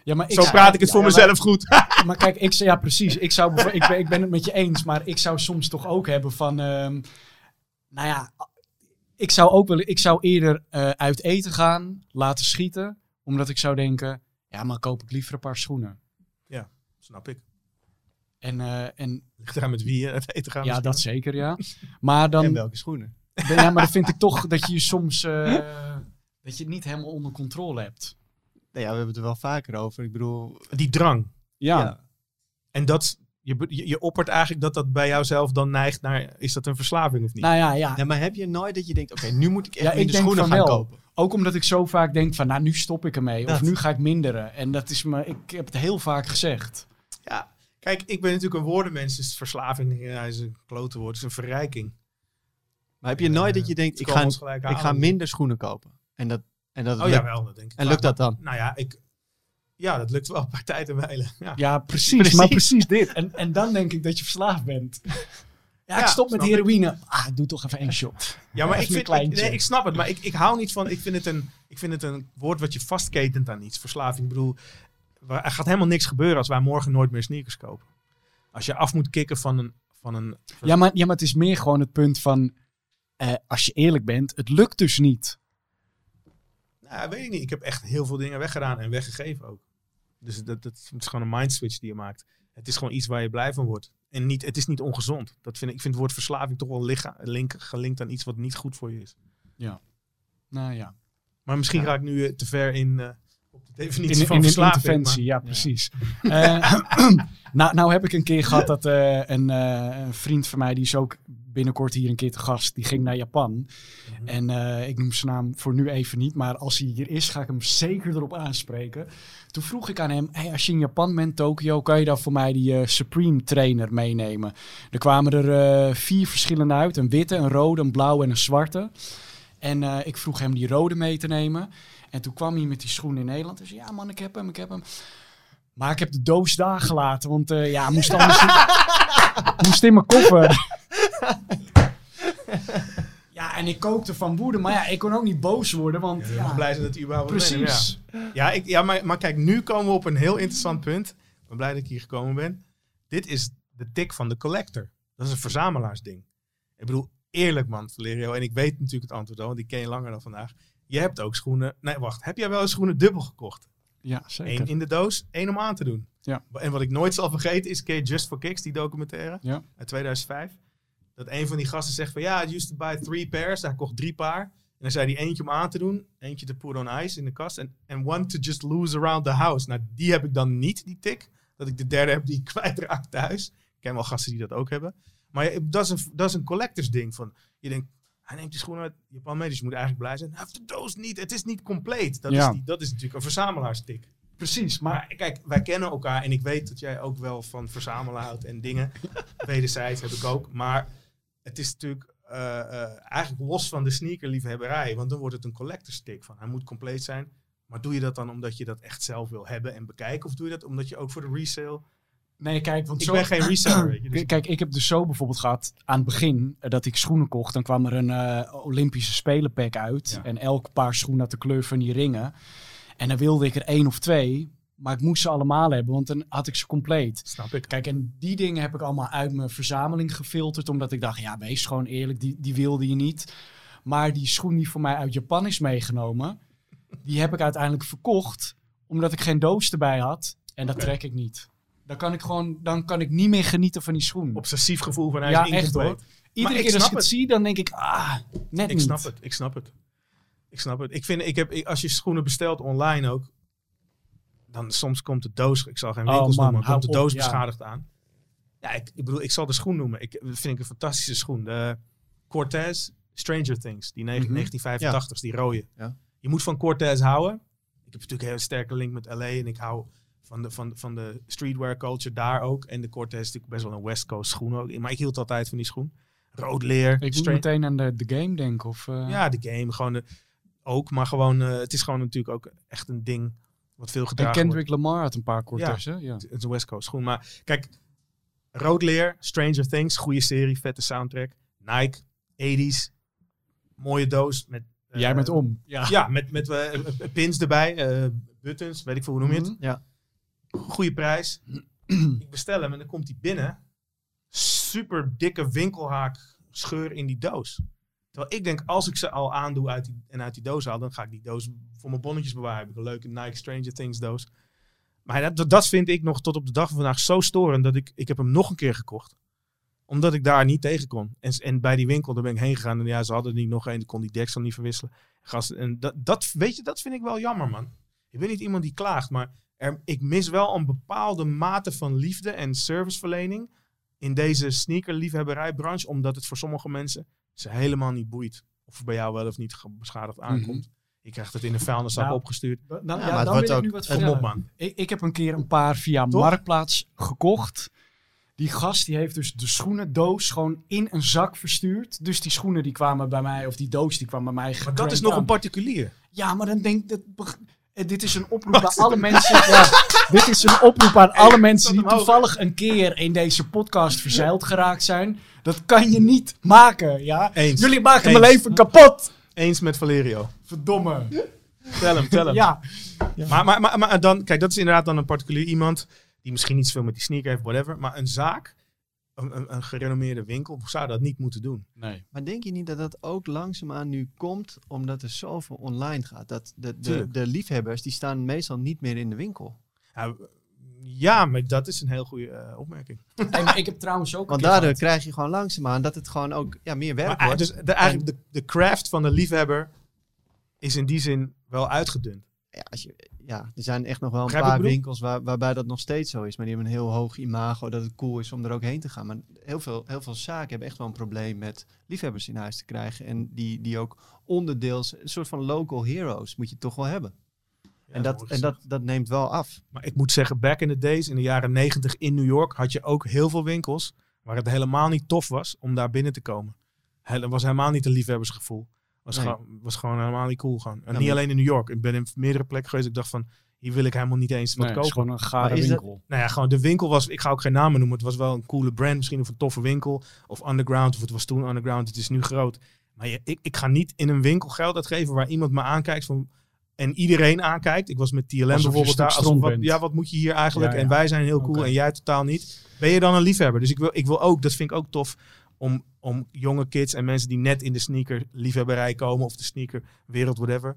Ja, maar ik Zo praat ik het voor Ja, maar- mezelf goed. <laughs> Maar kijk, ik, ja, precies. Ik, zou, ik, ben, ik ben het met je eens, maar ik zou soms toch ook hebben van. ehm, nou ja, ik zou ook wel. Ik zou eerder eh, uit eten gaan, laten schieten, omdat ik zou denken. Ja, maar koop ik liever een paar schoenen. Snap ik. En, eh, en Ligt eraan met wie je <laughs> het eten gaat. ja, dat zeker, ja. Maar dan. En welke schoenen? <laughs> Ja, maar dan vind ik toch dat je je soms. eh, dat je het niet helemaal onder controle hebt. Nou ja, we hebben het er wel vaker over. Ik bedoel, Die drang. Ja, En dat, je, je, je oppert eigenlijk dat dat bij jouzelf dan neigt naar... Is dat een verslaving of niet? nou ja, ja. Ja, maar heb je nooit dat je denkt, oké, nu moet ik echt Ja, ik denk schoenen van gaan wel. kopen? Ook omdat ik zo vaak denk van, nou nu stop ik ermee. Of nu ga ik minderen. En dat is me, ik heb het heel vaak gezegd. Ja, kijk, ik ben natuurlijk een woordenmens. Dus verslaving ja, is een klote woord. Het is een verrijking. Maar heb je nooit dat je denkt, ik ga, ik ga minder schoenen kopen? En dat, en dat Oh lukt, jawel, dat denk ik. en lukt dat dan? Nou ja, ik, ja, dat lukt wel bij <laughs> tijd en wijlen. Ja. Ja, precies, Precies. Maar precies dit. En, en dan denk ik dat je verslaafd bent. <laughs> Ja, ik Ja, stop met snap ik. heroïne. Ah, doe toch even één shot. Ja, maar ik, Even vind, ik, nee, ik snap het, maar ik, ik hou niet van. Ik vind, het een, ik vind het een woord wat je vastketent aan iets. Verslaving. Ik bedoel, er gaat helemaal niks gebeuren als wij morgen nooit meer sneakers kopen. Als je af moet kicken van een. Van een Ja maar, ja, maar het is meer gewoon het punt van... eh, als je eerlijk bent, het lukt dus niet. nou, weet ik niet. Ik heb echt heel veel dingen weggedaan en weggegeven ook. Dus dat, dat is gewoon een mindswitch die je maakt. Het is gewoon iets waar je blij van wordt. En niet, het is niet ongezond. Dat vind ik, ik vind het woord verslaving toch wel licha- link, gelinkt aan iets wat niet goed voor je is. Nou ja. Maar misschien Ja. ga ik nu eh, te ver in eh, op de definitie In, van in een interventie, maar- ja, precies. Eh, <clears throat> nou, nou heb ik een keer gehad dat eh, een, eh, een vriend van mij, die is ook binnenkort hier een keer te gast, die ging naar Japan. Mhm. En ik noem zijn naam voor nu even niet, maar als hij hier is, ga ik hem zeker erop aanspreken. Toen vroeg ik aan hem, hey, als je in Japan bent, Tokio, kan je dan voor mij die Supreme trainer meenemen? Er kwamen er vier verschillende uit, een witte, een rode, een blauwe en een zwarte. En ik vroeg hem die rode mee te nemen. En toen kwam hij met die schoen in Nederland. Hij zei, ja man, ik heb hem, ik heb hem. Maar ik heb de doos daar gelaten, want eh, ja, moest anders <laughs> moest in mijn koffer. <laughs> ja, en ik kookte van woede, maar ja, ik kon ook niet boos worden, want Ja, blij zijn dat hij überhaupt precies. Ja, ja, ik, ja maar, maar kijk, nu komen we op een heel interessant punt. Ik ben blij dat ik hier gekomen ben. Dit is de tik van de collector. Dat is een verzamelaarsding. Ik bedoel, eerlijk man, Valerio. En ik weet natuurlijk het antwoord al, want die ken je langer dan vandaag. Je hebt ook schoenen... Nee, wacht. Heb jij wel eens schoenen dubbel gekocht? Ja, zeker. Eén in de doos, één om aan te doen. Ja. En wat ik nooit zal vergeten is, je Just for Kicks, die documentaire Ja. uit 2005? Dat een van die gasten zegt van ja, I used to buy three pairs. Hij kocht drie paar. En dan zei hij eentje om aan te doen, eentje te put on ice in de kast en en one to just lose around the house. Nou, die heb ik dan niet, die tik. Dat ik de derde heb die ik <laughs> kwijtraak thuis. Ik ken wel gasten die dat ook hebben. Maar dat is een, dat is een collectors ding. Van, je denkt, Hij neemt die schoenen uit Japan mee, dus je moet eigenlijk blij zijn. Hij heeft de doos niet, het is niet compleet. Dat, Ja. is, niet, dat is natuurlijk een verzamelaarstik. Precies, maar Maar kijk, wij kennen elkaar en ik weet dat jij ook wel van verzamelen houdt en dingen. <laughs> Wederzijds heb ik ook. Maar het is natuurlijk eh, eh, eigenlijk los van de sneakerliefhebberij. Want dan wordt het een collector stick van hij moet compleet zijn. Maar doe je dat dan omdat je dat echt zelf wil hebben en bekijken? Of doe je dat omdat je ook voor de resale... nee, kijk, want Ik zo... ben geen reseller, weet je. Dus Kijk, ik heb dus zo bijvoorbeeld gehad aan het begin eh, dat ik schoenen kocht. Dan kwam er een eh, Olympische Spelenpack uit. Ja. En elk paar schoenen had de kleur van die ringen. En dan wilde ik er één of twee. Maar ik moest ze allemaal hebben, want dan had ik ze compleet. snap ik. Kijk, en die dingen heb ik allemaal uit mijn verzameling gefilterd. Omdat ik dacht, ja, wees gewoon eerlijk, die, die wilde je niet. Maar die schoen die voor mij uit Japan is meegenomen, die heb ik uiteindelijk verkocht. Omdat ik geen doos erbij had. En dat trek ik niet. Dan kan ik gewoon, dan kan ik niet meer genieten van die schoen. Obsessief gevoel van hij Ja, is echt hoor. Iedere keer als ik het het. zie, dan denk ik, ah, net Ik niet. snap het, ik snap het. Ik snap het. Ik vind, ik heb, ik- als je schoenen bestelt online ook, dan soms komt de doos, ik zal geen Oh, winkels man, noemen, hou komt de doos op, ja. beschadigd aan. Ja, ik, ik bedoel, ik zal de schoen noemen. Ik dat vind ik een fantastische schoen. De Cortez Stranger Things, die negen- Mhm. 1985, die rode. Ja. Je moet van Cortez houden. Ik heb natuurlijk een heel sterke link met LA en ik hou van de, van, van de streetwear culture daar ook. En de Cortez is natuurlijk best wel een West Coast schoen ook. Maar ik hield altijd van die schoen. Rood leer. Ik moet meteen aan de, de game denken. Of, eh, ja, de game gewoon de, ook, maar gewoon, eh, het is gewoon natuurlijk ook echt een ding wat veel en gedragen Kendrick Lamar had een paar Cortez, hè? Ja. Het is een West Coast schoen, maar kijk, rood leer, Stranger Things, goede serie, vette soundtrack, Nike, 80s, mooie doos met. eh, Jij bent om. Ja. Ja, met, met eh, pins erbij, eh, buttons, weet ik veel hoe noem je het. Mhm. Ja. Goede prijs. ik bestel hem en dan komt hij binnen. Super dikke winkelhaak scheur in die doos. Terwijl ik denk, als ik ze al aandoe uit en uit die doos haal, dan ga ik die doos voor mijn bonnetjes bewaren. Heb ik een leuke Nike Stranger Things doos. Maar dat, dat vind ik nog tot op de dag van vandaag zo storend dat ik, ik heb hem nog een keer gekocht. Omdat ik daar niet tegen kon. En, en bij die winkel, daar ben ik heen gegaan. En ja, ze hadden niet nog één. Ik kon die deksel niet verwisselen. Gast, en dat, dat, weet je, dat vind ik wel jammer, man. Ik ben niet iemand die klaagt, maar er, ik mis wel een bepaalde mate van liefde en serviceverlening in deze sneakerliefhebberijbranche, omdat het voor sommige mensen ze helemaal niet boeit. Of het bij jou wel of niet beschadigd aankomt. Je krijgt het in een vuilniszak Nou, opgestuurd. Dan, ja, het dan wordt wil ik nu wat vertellen. op, man. Ik, ik heb een keer een paar via Toch? Marktplaats gekocht. Die gast die heeft dus de schoenendoos gewoon in een zak verstuurd. Dus die schoenen die kwamen bij mij, of die doos die kwam bij mij Maar dat is nog aan. een particulier. Ja, maar dan denk ik... Dit is een <laughs> oproep aan alle mensen. Ja, dit is een oproep aan alle mensen die toevallig een keer in deze podcast verzeild geraakt zijn. Dat kan je niet maken, ja? Eens. Jullie maken Eens. mijn leven kapot. Eens met Valerio. Verdomme. Tel hem, tel hem. Ja, Maar, maar, maar, maar dan, kijk, dat is inderdaad dan een particulier iemand die misschien niet zoveel met die sneaker heeft, whatever. Maar een zaak, een, een, een gerenommeerde winkel, zou dat niet moeten doen. nee. Maar denk je niet dat dat ook langzaamaan nu komt omdat er zoveel online gaat? Dat de, de, de liefhebbers die staan meestal niet meer in de winkel. Ja, ja, maar dat is een heel goede eh, opmerking. <laughs> Hey, maar ik heb trouwens ook Want daardoor gehad- krijg je gewoon langzaamaan dat het gewoon ook ja, meer werk Maar, eh, wordt. dus de, eigenlijk de, de craft van de liefhebber is in die zin wel uitgedund. ja, als je, ja, er zijn echt nog wel een paar winkels waar, waarbij dat nog steeds zo is. Maar die hebben een heel hoog imago dat het cool is om er ook heen te gaan. Maar heel veel, heel veel zaken hebben echt wel een probleem met liefhebbers in huis te krijgen. En die, die ook onderdeels, een soort van local heroes moet je toch wel hebben. Ja, en dat, en dat, dat neemt wel af. Maar ik moet zeggen, back in the days, in de jaren negentig in New York, had je ook heel veel winkels waar het helemaal niet tof was om daar binnen te komen. Het was helemaal niet een liefhebbersgevoel. Was, Nee. gewoon, was gewoon helemaal niet cool. Gewoon. En Ja, niet alleen in New York. Ik ben in meerdere plekken geweest. Ik dacht van, hier wil ik helemaal niet eens wat Nee, het is kopen. gewoon een gare dat- winkel. Nou ja, gewoon de winkel was, ik ga ook geen namen noemen. Het was wel een coole brand, misschien of een toffe winkel. Of underground, of het was toen underground, het is nu groot. Maar je, ik, ik ga niet in een winkel geld uitgeven waar iemand me aankijkt van, en iedereen aankijkt. Ik was met TLM Alsof bijvoorbeeld daar. Alsof, wat, ja, wat moet je hier eigenlijk? Ja, ja. En wij zijn heel cool en jij totaal niet. Ben je dan een liefhebber? Dus ik wil, ik wil ook, dat vind ik ook tof, om, om jonge kids en mensen die net in de sneaker liefhebberij komen of de sneaker wereld, whatever.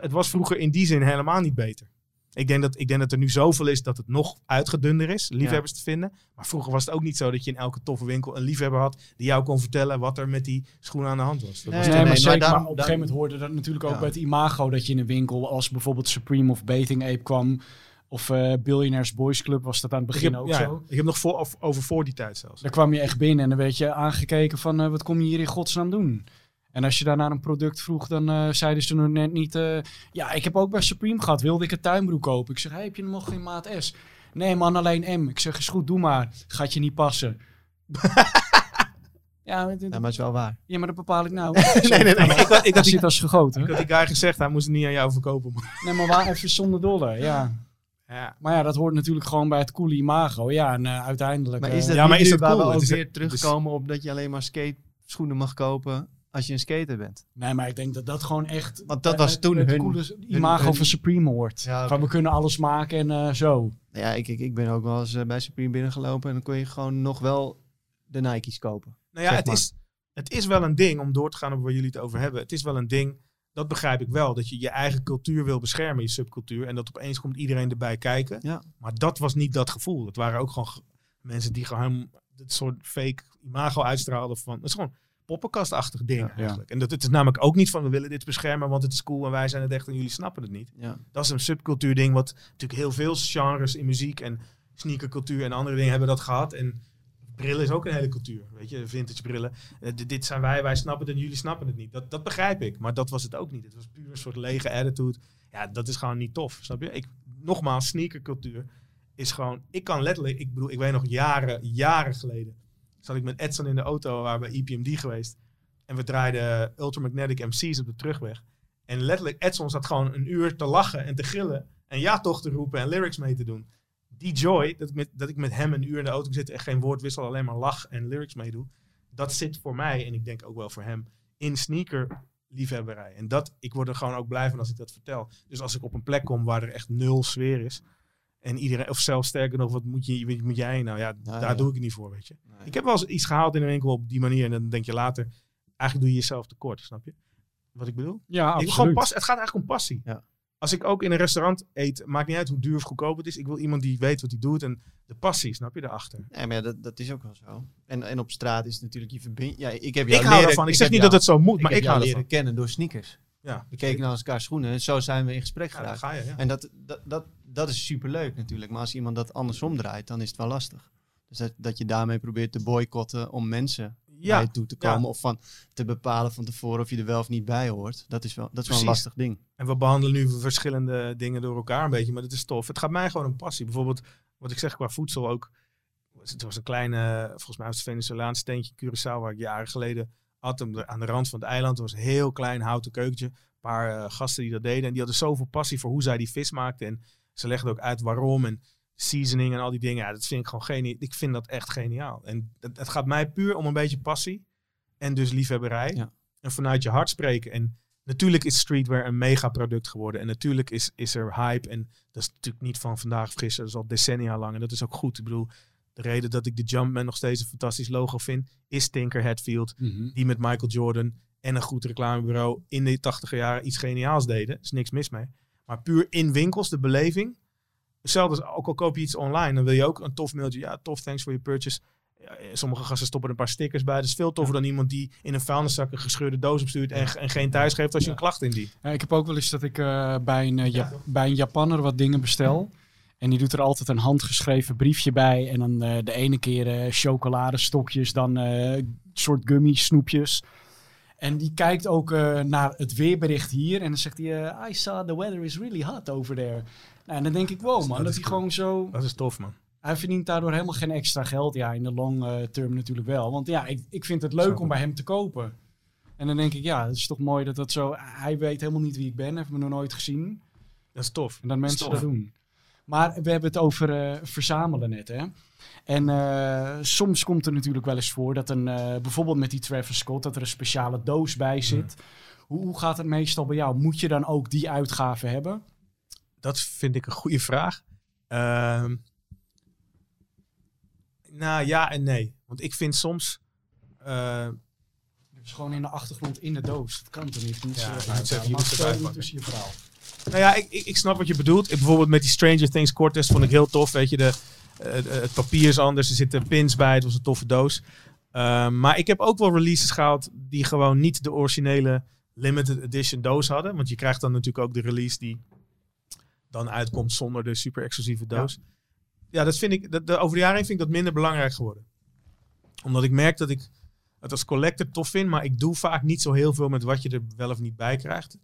Het was vroeger in die zin helemaal niet beter. Ik denk, dat, ik denk dat er nu zoveel is dat het nog uitgedunder is, liefhebbers te vinden. Maar vroeger was het ook niet zo dat je in elke toffe winkel een liefhebber had die jou kon vertellen wat er met die schoenen aan de hand was. Dat Nee, was Nee, maar maar zeker. daarom- maar op een gegeven moment hoorde dat natuurlijk ook Ja. bij het imago dat je in een winkel als bijvoorbeeld Supreme of Bathing Ape kwam. Of eh Billionaires Boys Club was dat aan het ik begin heb, ook ja, zo. ik heb nog voor, of- over voor die tijd zelfs. Daar kwam je echt binnen en dan werd je aangekeken van eh, wat kom je hier in godsnaam doen? En als je daar naar een product vroeg, dan eh, zeiden ze nog net niet... eh, ja, ik heb ook bij Supreme gehad. Wilde ik een tuinbroek kopen? Ik zeg, hey, heb je nog geen maat S? Nee man, alleen M. Ik zeg, is goed, doe maar. Gaat je niet passen. <laughs> ja, maar, Ja, maar het is wel waar. ja, maar dat bepaal ik nou. <laughs> nee, nee. Ik had, ik, had Dat die, zit als gegoten. ik had die guy gezegd, hij moest het niet aan jou verkopen. man. Nee, maar waar even zonder dolle, ja. Ja. Maar ja, dat hoort natuurlijk gewoon bij het coole imago. Ja, en eh, uiteindelijk... Maar eh, is dat Ja, maar is dat waar cool? we Het ook is- weer het terugkomen op dat je alleen maar skate schoenen mag kopen als je een skater bent? Nee, maar ik denk dat dat gewoon echt... Want dat eh, was het- toen het hun- coole imago hun- van Supreme hoort. Ja. Van, we kunnen alles maken en eh, zo. Ja, ik, ik, ik ben ook wel eens eh, bij Supreme binnengelopen en dan kon je gewoon nog wel de Nike's kopen. Nou ja, het maar. is, het is wel een ding, om door te gaan op waar jullie het over hebben. Het is wel een ding, dat begrijp ik wel, dat je je eigen cultuur wil beschermen, je subcultuur. En dat opeens komt iedereen erbij kijken. Ja. Maar dat was niet dat gevoel. Het waren ook gewoon ge- mensen die gewoon dit soort fake imago uitstraalden van... Het is gewoon poppenkastachtig ding Ja. eigenlijk. En dat, het is namelijk ook niet van we willen dit beschermen, want het is cool en wij zijn het echt en jullie snappen het niet. Dat is een subcultuur ding wat natuurlijk heel veel genres in muziek en sneakercultuur en andere dingen hebben dat gehad. En brillen is ook een hele cultuur, weet je, vintage brillen. Eh, dit- zijn wij, wij snappen het en jullie snappen het niet. Dat, dat begrijp ik, maar dat was het ook niet. Het was puur een soort lege attitude. Ja, dat is gewoon niet tof, snap je? Ik, nogmaals, sneakercultuur is gewoon, ik kan letterlijk, ik bedoel, ik weet nog jaren, jaren geleden, zat ik met Edson in de auto, we waren bij EPMD geweest. En we draaiden Ultramagnetic MC's op de terugweg. En letterlijk, Edson zat gewoon een uur te lachen en te gillen. En ja toch te roepen en lyrics mee te doen. Die joy, dat ik met, dat ik met hem een uur in de auto zit en geen woord wissel, alleen maar lach en lyrics meedoe. Dat zit voor mij, en ik denk ook wel voor hem, in sneaker liefhebberij. En dat, ik word er gewoon ook blij van als ik dat vertel. Dus als ik op een plek kom waar er echt nul sfeer is. En iedereen, of zelfs sterker nog, wat moet, je, wat moet jij nou? Ja, daar ja. doe ik het niet voor, weet je. Ik heb wel eens iets gehaald in een winkel op die manier. En dan denk je later, eigenlijk doe je jezelf tekort, snap je? Wat ik bedoel? Ja, Ik absoluut. gewoon pas, het gaat eigenlijk om passie. Ja. Als ik ook in een restaurant eet, maakt niet uit hoe duur of goedkoop het is. Ik wil iemand die weet wat hij doet en de passie, snap je, daarachter. Nee, maar ja, dat, dat is ook wel zo. En, en op straat is natuurlijk je verbinding. Ja, ik heb Ik jou hou leren- ervan. Ik, zeg niet jou- dat het zo moet, ik maar ik hou leren kennen door sneakers. Ja, We keken naar elkaar schoenen en zo zijn we in gesprek ja, geraakt. ga je. Ja. En dat, dat, dat, dat is superleuk natuurlijk. Maar als iemand dat andersom draait, dan is het wel lastig. Dus dat, dat je daarmee probeert te boycotten om mensen Ja, je toe te ja. komen. Of van te bepalen van tevoren of je er wel of niet bij hoort. Dat is wel, dat is wel een lastig ding. En we behandelen nu verschillende dingen door elkaar een beetje, maar dat is tof. Het gaat mij gewoon een passie. Bijvoorbeeld, wat ik zeg qua voedsel ook. Het was een kleine, volgens mij was het Venezolaans steentje Curaçao, waar ik jaren geleden had. hem Aan de rand van het eiland. Het was een heel klein houten keukentje. Een paar eh, gasten die dat deden. En die hadden zoveel passie voor hoe zij die vis maakten. En ze legden ook uit waarom en seasoning en al die dingen. Ja, dat vind ik gewoon geniaal. Ik vind dat echt geniaal. En het, gaat mij puur om een beetje passie. En dus liefhebberij. Ja. En vanuit je hart spreken. En natuurlijk is streetwear een megaproduct geworden. En natuurlijk is, is er hype. En dat is natuurlijk niet van vandaag of gisteren. Dat is al decennia lang. En dat is ook goed. Ik bedoel, de reden dat ik de Jumpman nog steeds een fantastisch logo vind, is Tinker Hatfield. Mhm. Die met Michael Jordan en een goed reclamebureau in de tachtiger jaren iets geniaals deden. Er is niks mis mee. Maar puur in winkels, de beleving. Hetzelfde ook al koop je iets online, dan wil je ook een tof mailtje. Ja, tof, thanks for your purchase. Sommige gasten stoppen er een paar stickers bij. Dat is veel toffer dan iemand die in een vuilniszak een gescheurde doos opstuurt en, en geen thuis geeft als je een klacht indient. Ja, ik heb ook wel eens dat ik eh, bij, een, eh, Ja- bij een Japanner wat dingen bestel. En die doet er altijd een handgeschreven briefje bij. En dan eh, de ene keer chocoladestokjes, dan soort gummy snoepjes. En die kijkt ook naar het weerbericht hier. En dan zegt hij, I saw the weather is really hot over there. Nou, en dan denk ik, wow man, Dat hij cool. gewoon zo... Dat is tof, man. Hij verdient daardoor helemaal geen extra geld. Ja, in de long eh, term natuurlijk wel. Want ja, ik, ik vind het leuk Zo. om bij hem te kopen. En dan denk ik, ja, het is toch mooi dat dat zo... Hij weet helemaal niet wie ik ben, heeft me nog nooit gezien. Dat is tof. En dat mensen dat doen. Maar we hebben het over eh, verzamelen net, hè. En eh, soms komt er natuurlijk wel eens voor dat een, bijvoorbeeld met die Travis Scott, dat er een speciale doos bij zit. Hoe, hoe gaat het meestal bij jou? Moet je dan ook die uitgave hebben? Dat vind ik een goede vraag. Ehm, nou ja en nee. Want ik vind soms. eh, gewoon in de achtergrond in de doos. Dat kan toch niet? Moet Ja, je je moet je ze eruit tussen je verhaal. nou ja, ik, ik, ik snap wat je bedoelt. Ik, bijvoorbeeld met die Stranger Things Cortez vond ik heel tof. Weet je, de, het papier is anders. Er zitten pins bij. Het was een toffe doos. Ehm, maar ik heb ook wel releases gehaald die gewoon niet de originele limited edition doos hadden. Want je krijgt dan natuurlijk ook de release die dan uitkomt zonder de super exclusieve doos. Ja, dat vind ik, dat, de, over de jaren heen vind ik dat minder belangrijk geworden. Omdat ik merk dat ik het als collector tof vind, maar ik doe vaak niet zo heel veel met wat je er wel of niet bij krijgt.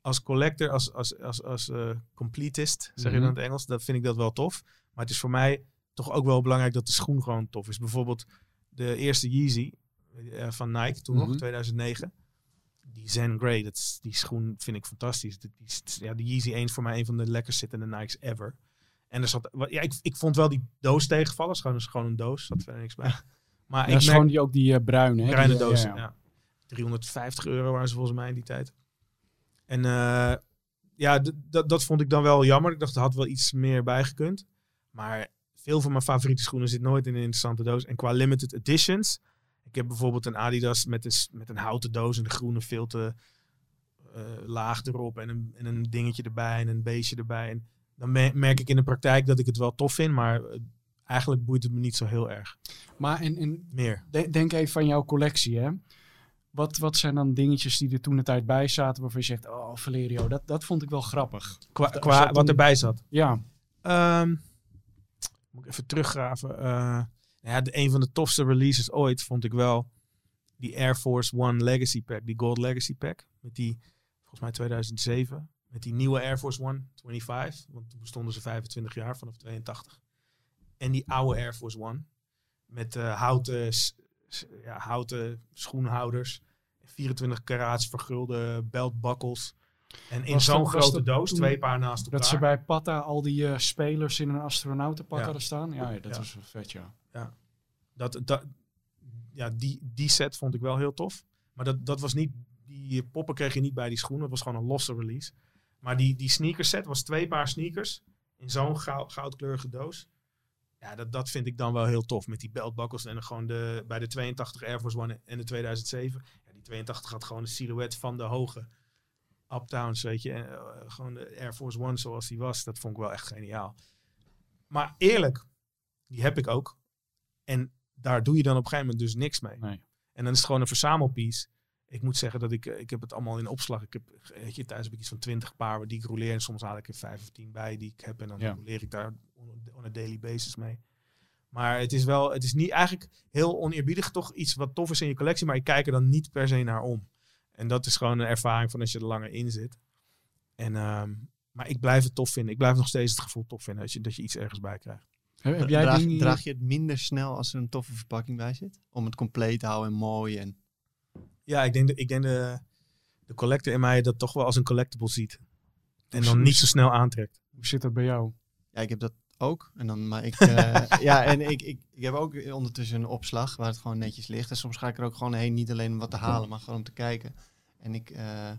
Als collector, als, als, als, als eh, completist, zeg je Mhm. dan in het Engels, dat vind ik dat wel tof. Maar het is voor mij toch ook wel belangrijk dat de schoen gewoon tof is. Bijvoorbeeld de eerste Yeezy eh, van Nike, toen Mhm. nog, 2009. Die Zen Grey, dat is, die schoen vind ik fantastisch. Die, die, ja, de Yeezy 1 is voor mij een van de lekkerst zittende Nikes ever. En er zat, ja, ik, ik vond wel die doos tegenvallen. Het is gewoon, het is gewoon een doos, zat verder niks bij. <laughs> Maar Ja, ik dat is merk, gewoon die, ook die eh, bruine. Hè? Bruine eh, doos, ja, ja, ja. 350 euro waren ze volgens mij in die tijd. En eh, ja, dat vond ik dan wel jammer. Ik dacht, er had wel iets meer bijgekund. Maar veel van mijn favoriete schoenen zit nooit in een interessante doos. En qua limited editions, heb bijvoorbeeld een Adidas met een, met een houten doos en een groene filter eh, laag erop en een, en een dingetje erbij en een beestje erbij. En dan me- merk ik in de praktijk dat ik het wel tof vind, maar eh, eigenlijk boeit het me niet zo heel erg. Maar en, en Meer. de- denk even aan jouw collectie, hè. Wat, wat zijn dan dingetjes die er toen de tijd bij zaten waarvan je zegt, oh Valerio, dat, dat vond ik wel grappig. Qua, wat erbij zat. Ja, Ehm, moet ik even teruggraven. Eh, ja, de, een van de tofste releases ooit vond ik wel die Air Force One Legacy Pack. Die Gold Legacy Pack. Met die, volgens mij 2007. Met die nieuwe Air Force One 25. Want toen bestonden ze 25 jaar vanaf 82. En die oude Air Force One. Met eh, houten, ja, houten schoenhouders. 24 karaats vergulde beltbuckles. En in zo'n grote dat doos, twee paar naast elkaar. dat ze bij Patta al die eh, spelers in een astronautenpak Ja. hadden staan. Ja, ja, dat wel vet, ja. Dat, dat, ja, die, die set vond ik wel heel tof. Maar dat, dat was niet, die poppen kreeg je niet bij die schoenen. Het was gewoon een losse release. Maar die, die sneakers set was twee paar sneakers in zo'n gou- goudkleurige doos. Ja, dat, dat vind ik dan wel heel tof. Met die beltbuckles en gewoon de, bij de 82 Air Force One en de 2007. Ja, die 82 had gewoon de silhouet van de hoge Uptowns, weet je. Eh, gewoon de Air Force One zoals die was. Dat vond ik wel echt geniaal. Maar eerlijk, die heb ik ook. En daar doe je dan op een gegeven moment dus niks mee. Nee. En dan is het gewoon een verzamelpiece. Ik moet zeggen dat ik, eh, ik heb het allemaal in opslag. Ik heb, weet je, thuis heb ik iets van twintig paar die ik roleer. En soms haal ik er vijf of tien bij die ik heb. En dan Ja. roleer ik daar on, a daily basis mee. Maar het is wel, het is niet eigenlijk heel oneerbiedig toch iets wat tof is in je collectie. Maar ik kijk er dan niet per se naar om. En dat is gewoon een ervaring van als je er langer in zit. En, ehm, maar ik blijf het tof vinden. Ik blijf nog steeds het gevoel tof vinden dat je, dat je iets ergens bij krijgt. Heb, jij draag, dingen... draag je het minder snel als er een toffe verpakking bij zit? Om het compleet te houden en mooi. En... Ja, ik denk, de, ik denk de, de collector in mij dat toch wel als een collectible ziet. En dan niet zo snel aantrekt. Hoe zit dat bij jou? Ja, ik heb dat ook. En dan, maar ik, eh, <laughs> ja, en ik, ik, ik heb ook ondertussen een opslag waar het gewoon netjes ligt. En soms ga ik er ook gewoon heen, niet alleen om wat te halen, maar gewoon om te kijken. En ik, eh,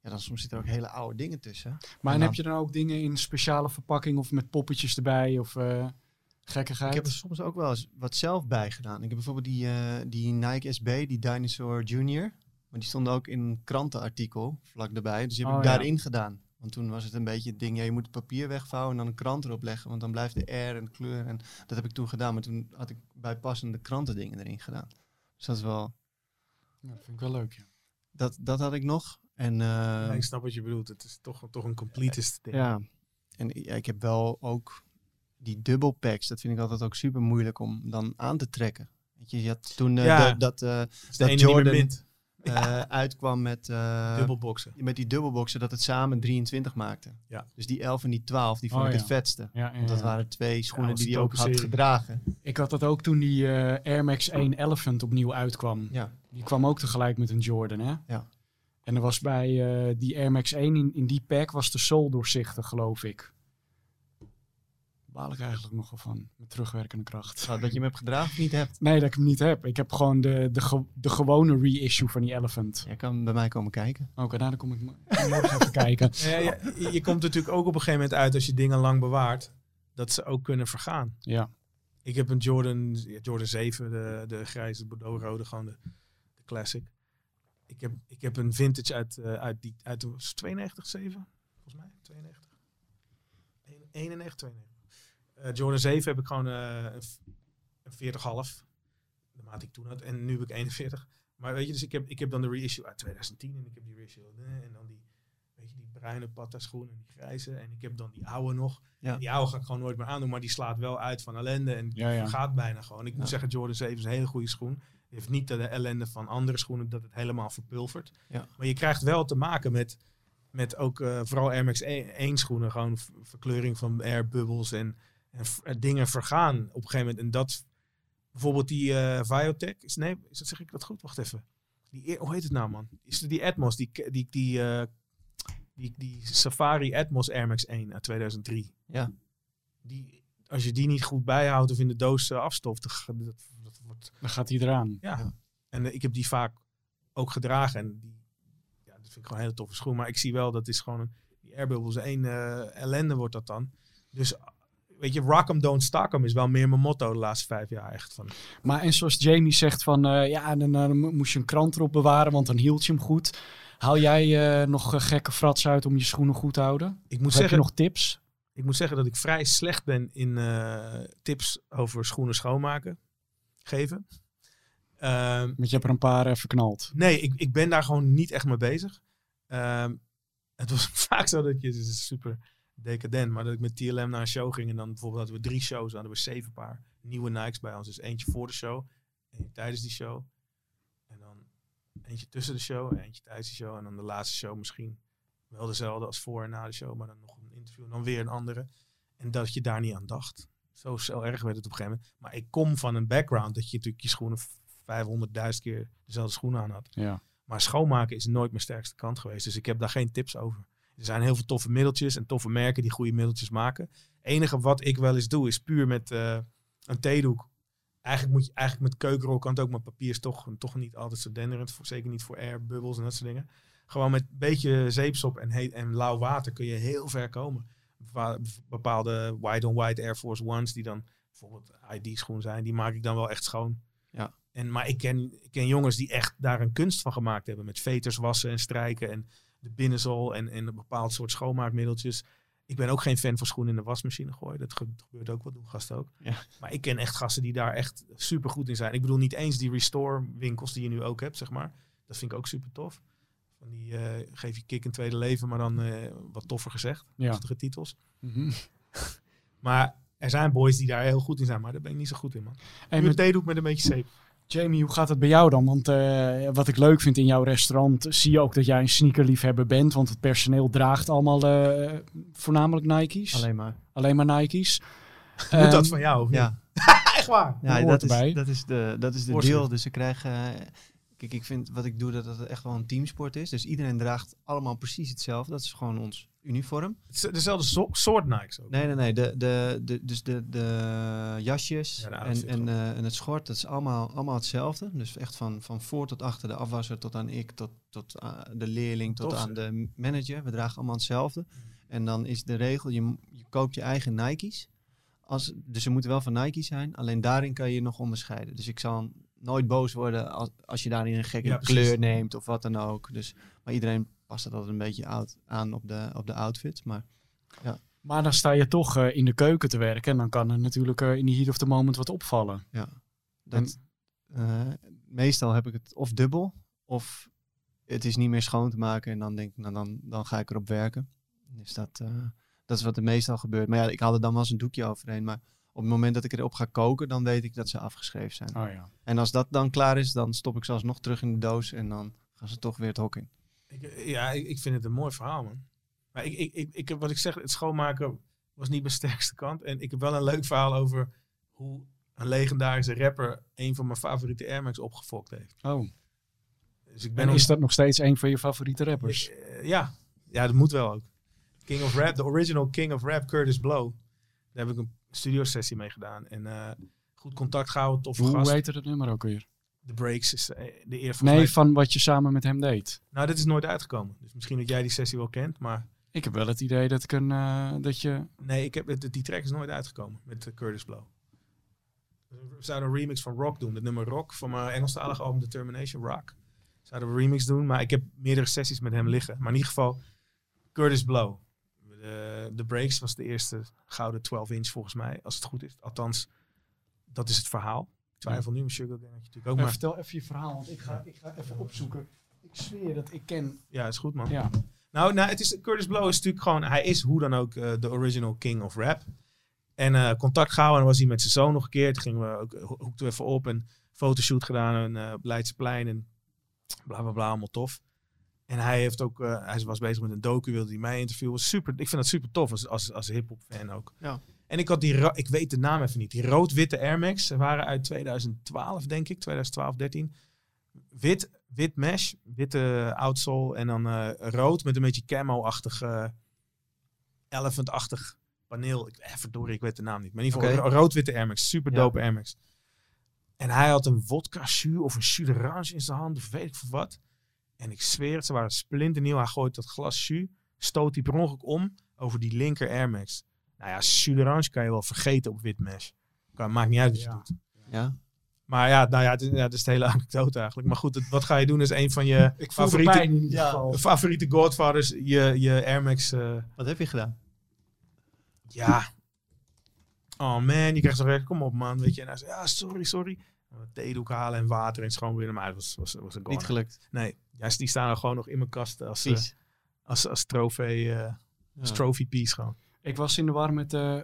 ja, dan soms zitten er ook hele oude dingen tussen. Maar En en dan- heb je dan ook dingen in speciale verpakking of met poppetjes erbij of eh gekkigheid? Ik heb er soms ook wel eens wat zelf bij gedaan. Ik heb bijvoorbeeld die, eh, die Nike SB, die Dinosaur Junior. Maar die stonden ook in een krantenartikel vlak erbij. Dus die heb Oh, ik ja. daarin gedaan. Want toen was het een beetje het ding, ja, je moet het papier wegvouwen en dan een krant erop leggen. Want dan blijft de air en de kleur. En dat heb ik toen gedaan. Maar toen had ik bijpassende krantendingen erin gedaan. Dus dat is wel, Ja, dat vind ik wel leuk, ja. dat, dat had ik nog. En eh, Ja, ik snap wat je bedoelt. Het is toch, toch een completist ding. ja, en ja, ik heb wel ook die dubbelpacks. Dat vind ik altijd ook super moeilijk om dan aan te trekken. Weet je, je had toen eh, Ja. de- dat, eh, de dat ene niet meer Jordan- eh, uitkwam met, eh, Dubbelboxen. met die dubbelboxen, dat het samen 23 maakte. Ja. Dus die 11 en die 12, die vond Oh, ik ja. het vetste. Ja, ja, Want dat waren twee schoenen dat die hij ook had serie. gedragen. Ik had dat ook toen die eh, Air Max 1 Elephant opnieuw uitkwam. Ja. Die kwam ook tegelijk met een Jordan, hè? Ja. En er was bij eh, die Air Max 1 in, in die pack was de sol doorzichtig, geloof ik. Baal ik eigenlijk nog wel van, met terugwerkende kracht. Nou, dat je hem hebt gedragen of niet hebt. <laughs> Nee, dat ik hem niet heb. Ik heb gewoon de, de, ge- de gewone reissue van die Elephant. Jij kan bij mij komen kijken. Oké, nou, dan kom ik mo- <laughs> morgen even kijken. Ja, ja, je, je komt natuurlijk ook op een gegeven moment uit als je dingen lang bewaart. Dat ze ook kunnen vergaan. Ja. Ik heb een Jordan, ja, Jordan 7, de, de grijze Bordeaux-rode, gewoon de, de classic. Ik heb, ik heb een vintage uit, eh, uit, die, uit de, was het 92, 7? Volgens mij, 92. 91, 92. Eh, Jordan 7 heb ik gewoon eh, een v- een 40,5. De maat ik toen had. En nu heb ik 41. Maar weet je, dus ik heb, ik heb dan de reissue uit 2010. En ik heb die reissue. eh, En dan die, weet je, die bruine patta schoen en die grijze. En ik heb dan die oude nog. Ja. Die oude ga ik gewoon nooit meer aandoen. Maar die slaat wel uit van ellende. En Ja, ja. gaat bijna gewoon. Ik moet zeggen, Jordan 7 is een hele goede schoen. heeft niet de ellende van andere schoenen dat het helemaal verpulvert. Ja. Maar je krijgt wel te maken met, met ook uh, vooral Air Max 1 schoenen. Gewoon verkleuring van air bubbles en, en uh, dingen vergaan op een gegeven moment. En dat bijvoorbeeld die uh, Viotech. Is, nee, is dat, zeg ik dat goed? Wacht even. Die, hoe heet het nou man? Is het die Atmos? Die, die, die, die, die Safari Atmos Air Max 1 uit 2003. Ja. Die, als je die niet goed bijhoudt of in de doos afstoft, dat, dat, dat wordt... Dan gaat hij eraan. Ja. ja. En uh, ik heb die vaak ook gedragen. En die, ja, dat vind ik gewoon een hele toffe schoen. Maar ik zie wel, dat is gewoon een, die airbubbles. één uh, ellende wordt dat dan. Dus weet je, rock 'em, don't stock 'em is wel meer mijn motto de laatste vijf jaar echt. Van. Maar en zoals Jamie zegt van, uh, ja, dan, dan moest je een krant erop bewaren, want dan hield je hem goed. Haal jij uh, nog gekke frats uit om je schoenen goed te houden? Ik moet of zeggen, heb je nog tips? Ik moet zeggen dat ik vrij slecht ben in uh, tips over schoenen schoonmaken geven. Uh, Want je hebt er een paar verknald. Nee, ik, ik ben daar gewoon niet echt mee bezig. Uh, het was <laughs> vaak zo dat je, super decadent, maar dat ik met TLM naar een show ging en dan bijvoorbeeld hadden we drie shows, dan hadden we zeven paar nieuwe Nikes bij ons. Dus eentje voor de show, eentje tijdens die show. En dan eentje tussen de show en eentje tijdens de show. En dan de laatste show misschien wel dezelfde als voor en na de show, maar dan nog een interview en dan weer een andere. En dat je daar niet aan dacht. Zo, zo erg werd het op een gegeven moment. Maar ik kom van een background dat je natuurlijk je schoenen 500.000 keer dezelfde schoenen aan had. Ja. Maar schoonmaken is nooit mijn sterkste kant geweest. Dus ik heb daar geen tips over. Er zijn heel veel toffe middeltjes en toffe merken die goede middeltjes maken. Het enige wat ik wel eens doe is puur met uh, een theedoek. Eigenlijk moet je eigenlijk met keukenrol kan het ook, maar papier is toch, toch niet altijd zo denderend. Zeker niet voor air, bubbels en dat soort dingen. Gewoon met een beetje zeepsop en, heet, en lauw water kun je heel ver komen. Bepaalde white-on-white Air Force Ones die dan bijvoorbeeld ID-schoen zijn, die maak ik dan wel echt schoon. Ja. En, maar ik ken, ik ken jongens die echt daar een kunst van gemaakt hebben. Met veters wassen en strijken en de binnenzol en, en een bepaald soort schoonmaakmiddeltjes. Ik ben ook geen fan van schoenen in de wasmachine gooien. Dat gebeurt ook wel, doen gasten ook. Ja. Maar ik ken echt gasten die daar echt super goed in zijn. Ik bedoel niet eens die restore winkels die je nu ook hebt, zeg maar. Dat vind ik ook super tof. Van die uh, geef je kick een tweede leven, maar dan uh, wat toffer gezegd. Ja. Titels. Mm -hmm. <laughs> maar er zijn boys die daar heel goed in zijn, maar daar ben ik niet zo goed in, man. En met doe ik met een beetje zeep. Jamie, hoe gaat het bij jou dan? Want eh, wat ik leuk vind in jouw restaurant, zie je ook dat jij een sneakerliefhebber bent. Want het personeel draagt allemaal eh, voornamelijk Nike's. Alleen maar. Alleen maar Nike's. <laughs> Moet Ehm, dat van jou? Ja, <laughs> Echt waar? ja hoort dat, erbij. is, dat is de, dat is de deal. Dus ze krijgen... eh, Kijk, ik vind wat ik doe dat het echt wel een teamsport is. Dus iedereen draagt allemaal precies hetzelfde. Dat is gewoon ons uniform. Het is dezelfde soort Nikes ook. Nee, nee, nee. De, de, de, dus de, de jasjes Ja, de en, en, eh, en het schort, dat is allemaal, allemaal hetzelfde. Dus echt van, van voor tot achter de afwasser, tot aan ik, tot, tot eh, de leerling, tot Tof, aan de manager. We dragen allemaal hetzelfde. En dan is de regel, je, je koopt je eigen Nike's. Als, dus ze moeten wel van Nike zijn. Alleen daarin kan je je nog onderscheiden. Dus ik zal nooit boos worden als, als je daarin een gekke Ja, kleur neemt of wat dan ook. Dus, maar iedereen past het altijd een beetje out, aan op de, op de outfit. Maar Maar dan sta je toch eh, in de keuken te werken. En dan kan er natuurlijk eh, in de heat of the moment wat opvallen. Dat, eh, meestal heb ik het of dubbel, of het is niet meer schoon te maken. En dan denk ik, nou dan, dan ga ik erop werken. Dus dat, dat is wat er meestal gebeurt. Maar ja, ik haal er dan wel eens een doekje overheen. Maar op het moment dat ik erop ga koken, dan weet ik dat ze afgeschreven zijn. Oh ja. En als dat dan klaar is, dan stop ik zelfs nog terug in de doos. En dan gaan ze toch weer het hok in. Ik, ja, ik, ik vind het een mooi verhaal, man. Maar ik, ik, ik, ik heb, wat ik zeg, het schoonmaken was niet mijn <laughs> sterkste kant. En ik heb wel een leuk verhaal over hoe een legendarische rapper een van mijn favoriete Air Max opgefokt heeft. Oh. Dus ik ben En is dat nog steeds een van je favoriete rappers? Eh, ja. ja, dat moet wel ook. King of Rap, de original King of Rap, Curtis Blow. Daar heb ik een studio sessie mee gedaan. En eh, goed contact gehouden, toffe Hoe gast. heet het nummer ook weer? The Breaks is eh, de eer van Nee, mij. van wat je samen met hem deed. Nou, dit is nooit uitgekomen. Dus misschien dat jij die sessie wel kent. Maar Ik heb wel het idee dat ik een, eh, dat je... nee, ik heb, die track is nooit uitgekomen met eh, Curtis Blow. We zouden een remix van Rock doen. Het nummer Rock van mijn Engelstalige album Determination Rock. Zouden we een remix doen. Maar ik heb meerdere sessies met hem liggen. Maar in ieder geval Curtis Blow. De, de Breaks was de eerste gouden 12 inch volgens mij. Als het goed is. Althans, dat is het verhaal. Twijfel nu. Sugar Gang had je natuurlijk ook. Maar vertel even je verhaal, want ik ga, ik ga even opzoeken. Ik zweer dat ik ken... ja, is goed man. Ja. Nou, nou het is, Curtis Blow is natuurlijk gewoon, hij is hoe dan ook eh, de original king of rap. En eh, contact gehouden en dan was hij met zijn zoon nog een keer. Toen gingen we ook, ho- hoekten we even op. En fotoshoot gedaan en, eh, op Leidseplein en bla bla bla, allemaal tof. En hij heeft ook, eh, hij was bezig met een docu, wilde hij mij interviewen. Was super, ik vind dat super tof als, als, als hip-hop fan ook. Ja. En ik had die, ik weet de naam even niet, die rood-witte Air Max. Ze waren uit 2012, denk ik, 2012, 13. Wit, wit mesh, witte outsole en dan eh, rood met een beetje camo-achtig, eh, elephant-achtig paneel. Ik, eh, verdorie, ik weet de naam niet. Maar in ieder geval ro- rood-witte Air Max, super Ja. dope Air Max. En hij had een vodka jus of een jus d'orange in zijn hand, of weet ik veel wat. En ik zweer het, ze waren splinternieuw. Hij gooit dat glas jus, stoot die per ongeluk om over die linker Air Max. Nou ja, jus d'orange kan je wel vergeten op wit mesh. Kan, maakt niet uit wat je Ja. doet. Ja. Maar ja, nou ja, het is, ja, het is de hele <laughs> anekdote eigenlijk. Maar goed, het- wat ga je doen is een van je <laughs> favoriete, pijn Ja. favoriete Godfathers, je, je Air Max. eh, Wat heb je gedaan? ja. Oh man, je krijgt zo recht, kom op man, weet je. En hij zei, ja, sorry, sorry. Theedoek halen en water en schoonwinnen. Maar het was, was, was een Niet goner. gelukt. Nee, ja, die staan er gewoon nog in mijn kast als, eh, als, als trofee, eh, als trophy piece gewoon. Ik was in de war met eh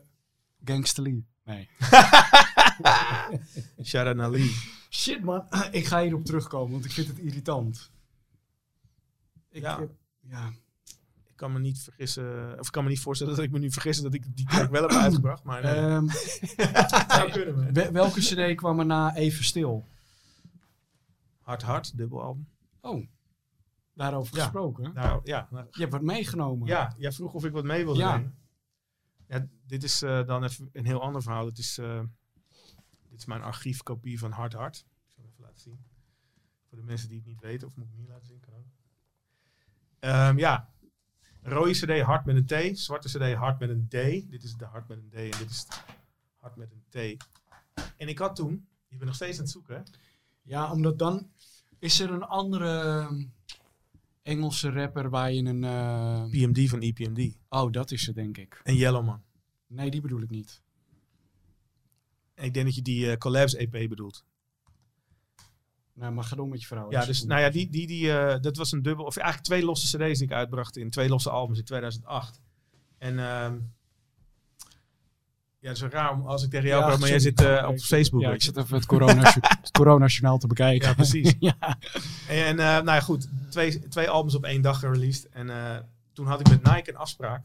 Gangster Lee. Nee. <laughs> Shout out naar Lee. Shit man, <clears throat> ik ga hierop terugkomen, want ik vind het irritant. Ik, Ja. eh, ja. Ik kan me niet vergissen, of ik kan me niet voorstellen dat ik me nu vergis dat ik die track wel heb uitgebracht. Maar nee. Ehm, <laughs> zou kunnen we. we- welke cd kwam er na Even Stil? Hard Hard, dubbelalbum. Oh, daarover Ja. gesproken. Nou, ja, Je hebt wat meegenomen. ja, jij vroeg of ik wat mee wilde Ja. nemen. Ja, dit is eh, dan even een heel ander verhaal. Het is, eh, dit is mijn archiefkopie van Hard Hard. Ik zal het even laten zien. Voor de mensen die het niet weten, of moet ik niet laten zien, kan ook. Ehm, ja, rode cd hard met een T, zwarte cd hard met een D. Dit is de hard met een D en dit is hard met een T. En ik had toen, je bent nog steeds aan het zoeken, hè? Ja, omdat dan is er een andere Engelse rapper waar je een... eh, PMD van EPMD. oh, dat is het denk ik. En Yellowman. Nee, die bedoel ik niet. Ik denk dat je die eh, Collabs EP bedoelt. Nou, maar ga door met je vrouw. Ja, dus nou ja, die, die, die, eh, dat was een dubbel, of eigenlijk twee losse CD's die ik uitbracht in twee losse albums in 2008. En ehm ja, het is raar om als ik tegen jou praat, maar jij zit eh, op Facebook. Ja, ik zit even het corona- <laughs> het coronajournaal te bekijken. Ja, precies. <laughs> ja. En eh, nou ja, goed, twee, twee albums op één dag gereleased. En eh, toen had ik met Nike een afspraak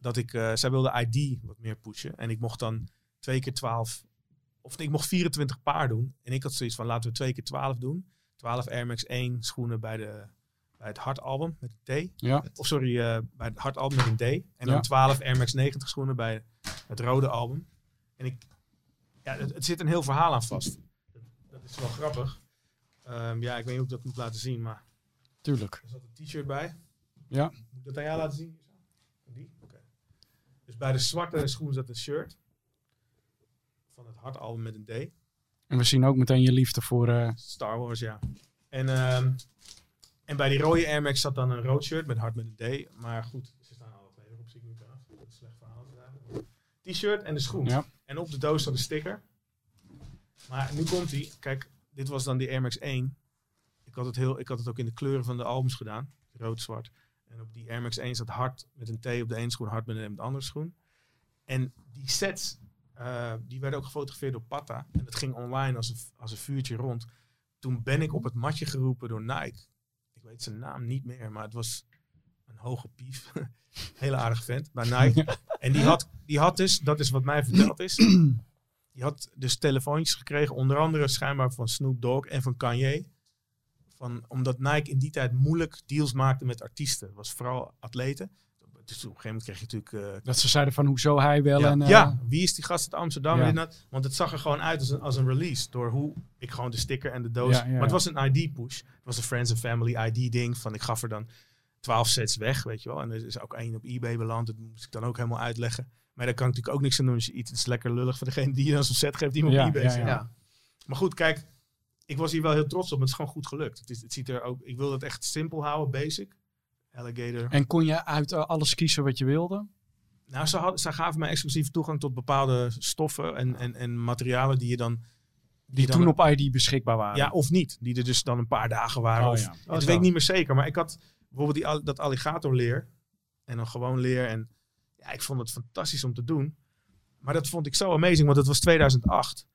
dat ik, zij wilde ID wat meer pushen. En ik mocht dan twee keer 12, of ik mocht 24 paar doen. En ik had zoiets van, laten we twee keer 12 doen. 12 Air Max 1 schoenen bij, de, bij het Hard album met een T. Ja. Of sorry, bij het Hard album met een D. En dan Ja. 12 Air Max 90 schoenen bij het rode album. En ik, ja, het, het zit een heel verhaal aan vast. Dat, dat is wel grappig. Ehm, ja, ik weet niet hoe ik dat moet laten zien, maar Tuurlijk. er zat een t-shirt bij. Ja. Moet ik dat aan jou laten zien? Die? Oké. Dus bij de zwarte schoen zat een shirt. Van het Hard album met een D. En we zien ook meteen je liefde voor... eh, Star Wars, ja. En, ehm, en bij die rode Air Max zat dan een rood shirt met hart met een D. Maar goed, ze staan alle twee erop, zie ik nu trouwens. Dat is een slecht verhaal. is het eigenlijk. T-shirt en de schoen. ja. En op de doos zat een sticker. Maar nu komt hij. Kijk, dit was dan die Air Max 1. Ik had, het heel, ik had het ook in de kleuren van de albums gedaan. Rood, zwart. En op die Air Max 1 zat hard met een T op de ene schoen, hard met een M op de andere schoen. En die sets, eh, die werden ook gefotografeerd door Patta. En dat ging online als een, als een vuurtje rond. Toen ben ik op het matje geroepen door Nike. Ik weet zijn naam niet meer, maar het was een hoge pief. <laughs> Hele aardige vent bij Nike. <laughs> En die had, die had dus, dat is wat mij verteld is. <clears throat> Die had dus telefoontjes gekregen, onder andere schijnbaar van Snoop Dogg en van Kanye. Van, omdat Nike in die tijd moeilijk deals maakte met artiesten. Het was vooral atleten. Dus op een gegeven moment kreeg je natuurlijk... eh, Dat ze zeiden van hoezo hij wel ja, en... eh, ja, wie is die gast uit Amsterdam? Ja. Want het zag er gewoon uit als een, als een release. Door hoe ik gewoon de sticker en de doos... Ja, maar het was een ID-push. Het was een Friends and Family ID-ding. Van ik gaf er dan 12 sets weg, weet je wel. En er is ook één op eBay beland. Dat moest ik dan ook helemaal uitleggen. Maar daar kan ik natuurlijk ook niks aan doen. Als je iets is lekker lullig voor degene die je dan zo'n set geeft die hem op Ja, eBay ja, ja. Ja. Maar goed, kijk. Ik was hier wel heel trots op. Het is gewoon goed gelukt. Het, is, het ziet er ook... Ik wil het echt simpel houden, basic. Alligator. En kon je uit eh, alles kiezen wat je wilde? Nou, ze, had, ze gaven mij exclusief toegang tot bepaalde stoffen en, en, en materialen die je dan... Die toen op ID beschikbaar waren? Ja, of niet. Die er dus dan een paar dagen waren. Oh, of, ja. Oh, weet ik niet meer zeker. Maar ik had bijvoorbeeld die, dat alligatorleer. En dan gewoon leer. En ja, ik vond het fantastisch om te doen. Maar dat vond ik zo amazing, want het was 2008.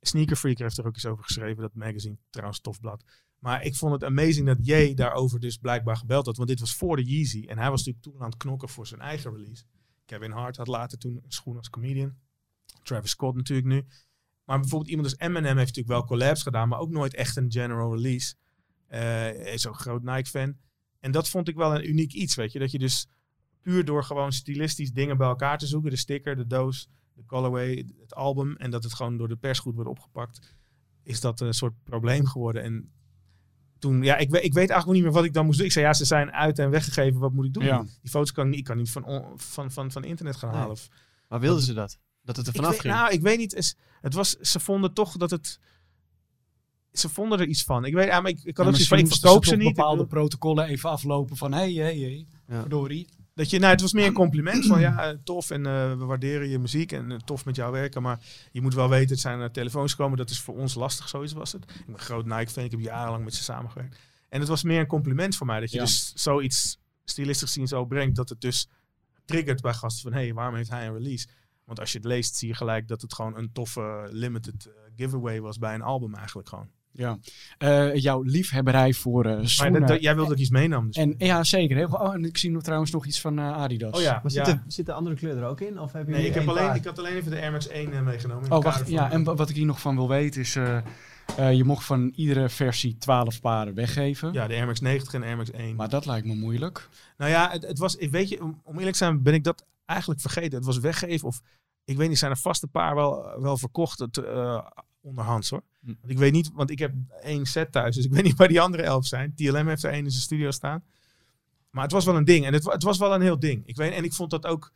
Sneaker Freak heeft er ook iets over geschreven. Dat magazine, trouwens, tof blad. Maar ik vond het amazing dat Jay daarover dus blijkbaar gebeld had. Want dit was voor de Yeezy. En hij was natuurlijk toen aan het knokken voor zijn eigen release. Kevin Hart had later toen een schoen als comedian. Travis Scott natuurlijk nu. Maar bijvoorbeeld iemand als Eminem heeft natuurlijk wel collabs gedaan. Maar ook nooit echt een general release. Hij is ook een groot Nike-fan. En dat vond ik wel een uniek iets, weet je. Dat je dus puur door gewoon stilistisch dingen bij elkaar te zoeken. De sticker, de doos, de colorway, het album. En dat het gewoon door de pers goed wordt opgepakt. Is dat een soort probleem geworden. En toen, ja, ik, weet- ik weet eigenlijk nog niet meer wat ik dan moest doen. Ik zei, ja, ze zijn uit en weggegeven. Wat moet ik doen? Ja. Die foto's kan ik niet, ik kan niet van, on- van, van, van internet gaan Nee. halen. Of, Maar wilden ze dat? Dat het er vanaf ging? nou, ik weet niet. Het was, ze vonden toch dat het... Ze vonden er iets van. Ik weet, ja, maar ik, ik had Ja, ook zoiets van, ik verkoop ze niet. Ik bepaalde protocollen even aflopen van hé, hé, hé, Ja. verdorie. Dat je, nou, het was meer een compliment van ja, eh, tof en eh, we waarderen je muziek en eh, tof met jou werken. Maar je moet wel weten, het zijn telefoons gekomen. Dat is voor ons lastig, zoiets was het. Ik ben een groot Nike-fan, ik heb jarenlang met ze samengewerkt. En het was meer een compliment voor mij, dat je Ja. dus zoiets stilistisch zien zo brengt. Dat het dus triggert bij gasten van, hé, hey, waarom heeft hij een release? Want als je het leest, zie je gelijk dat het gewoon een toffe limited giveaway was bij een album eigenlijk gewoon. Ja. Eh, jouw liefhebberij voor eh Maar schoenen. jij wilde dat ik iets meenam. Dus. en, ja, zeker. Hè? Oh, en ik zie nog trouwens nog iets van eh, Adidas. oh ja, Maar ja. zit, de, zit de andere kleur er ook in? Of heb je Nee, ik, heb alleen, paar? ik had alleen even de Air Max 1 eh, meegenomen. in Oh, wacht. Ja, en wa- wat ik hier nog van wil weten is... eh, eh, je mocht van iedere versie 12 paren weggeven. Ja, de Air Max 90 en de Air Max 1. Maar dat lijkt me moeilijk. Nou ja, het, het was, ik weet je, om, eerlijk te zijn ben ik dat eigenlijk vergeten. Het was weggeven of, ik weet niet, zijn er vast een paar wel, wel verkocht het, eh, onderhands hoor. Hm. Ik weet niet, want ik heb één set thuis, dus ik weet niet waar die andere elf zijn. TLM heeft er één in zijn studio staan. Maar het was wel een ding en het, het was wel een heel ding. Ik weet, en ik vond dat ook,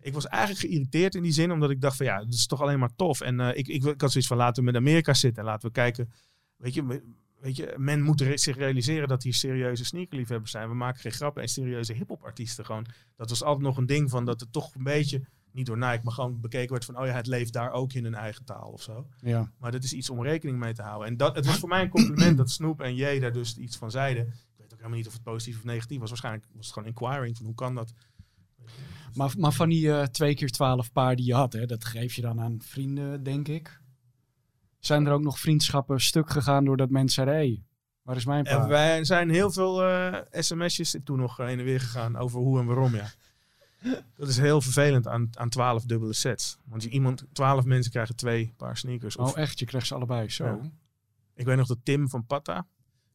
ik was eigenlijk geïrriteerd in die zin, omdat ik dacht van ja, het is toch alleen maar tof. En eh, ik, ik, ik had zoiets van laten we met Amerika zitten en laten we kijken, weet je, Weet je, men moet zich realiseren dat hier serieuze sneakerliefhebbers zijn. We maken geen grappen en serieuze hip-hop artiesten gewoon. Dat was altijd nog een ding van dat het toch een beetje, niet door Nike, maar gewoon bekeken werd van, oh ja, het leeft daar ook in hun eigen taal of zo. Ja. Maar dat is iets om rekening mee te houden. En dat, het was voor mij een compliment dat Snoop en Jay daar dus iets van zeiden. Ik weet ook helemaal niet of het positief of negatief was. Waarschijnlijk was het gewoon inquiring van hoe kan dat? Maar, maar van die eh, twee keer 12 paar die je had, hè, dat geef je dan aan vrienden, denk ik. Zijn er ook nog vriendschappen stuk gegaan doordat mensen zeiden, hey, waar is mijn En paar? wij zijn heel veel eh, sms'jes toen nog heen en weer gegaan over hoe en waarom, ja. Dat is heel vervelend aan, aan 12 dubbele sets. Want je, iemand, 12 mensen krijgen twee paar sneakers. Of, Oh echt, je krijgt ze allebei, zo. Ja. Ik weet nog dat Tim van Patta,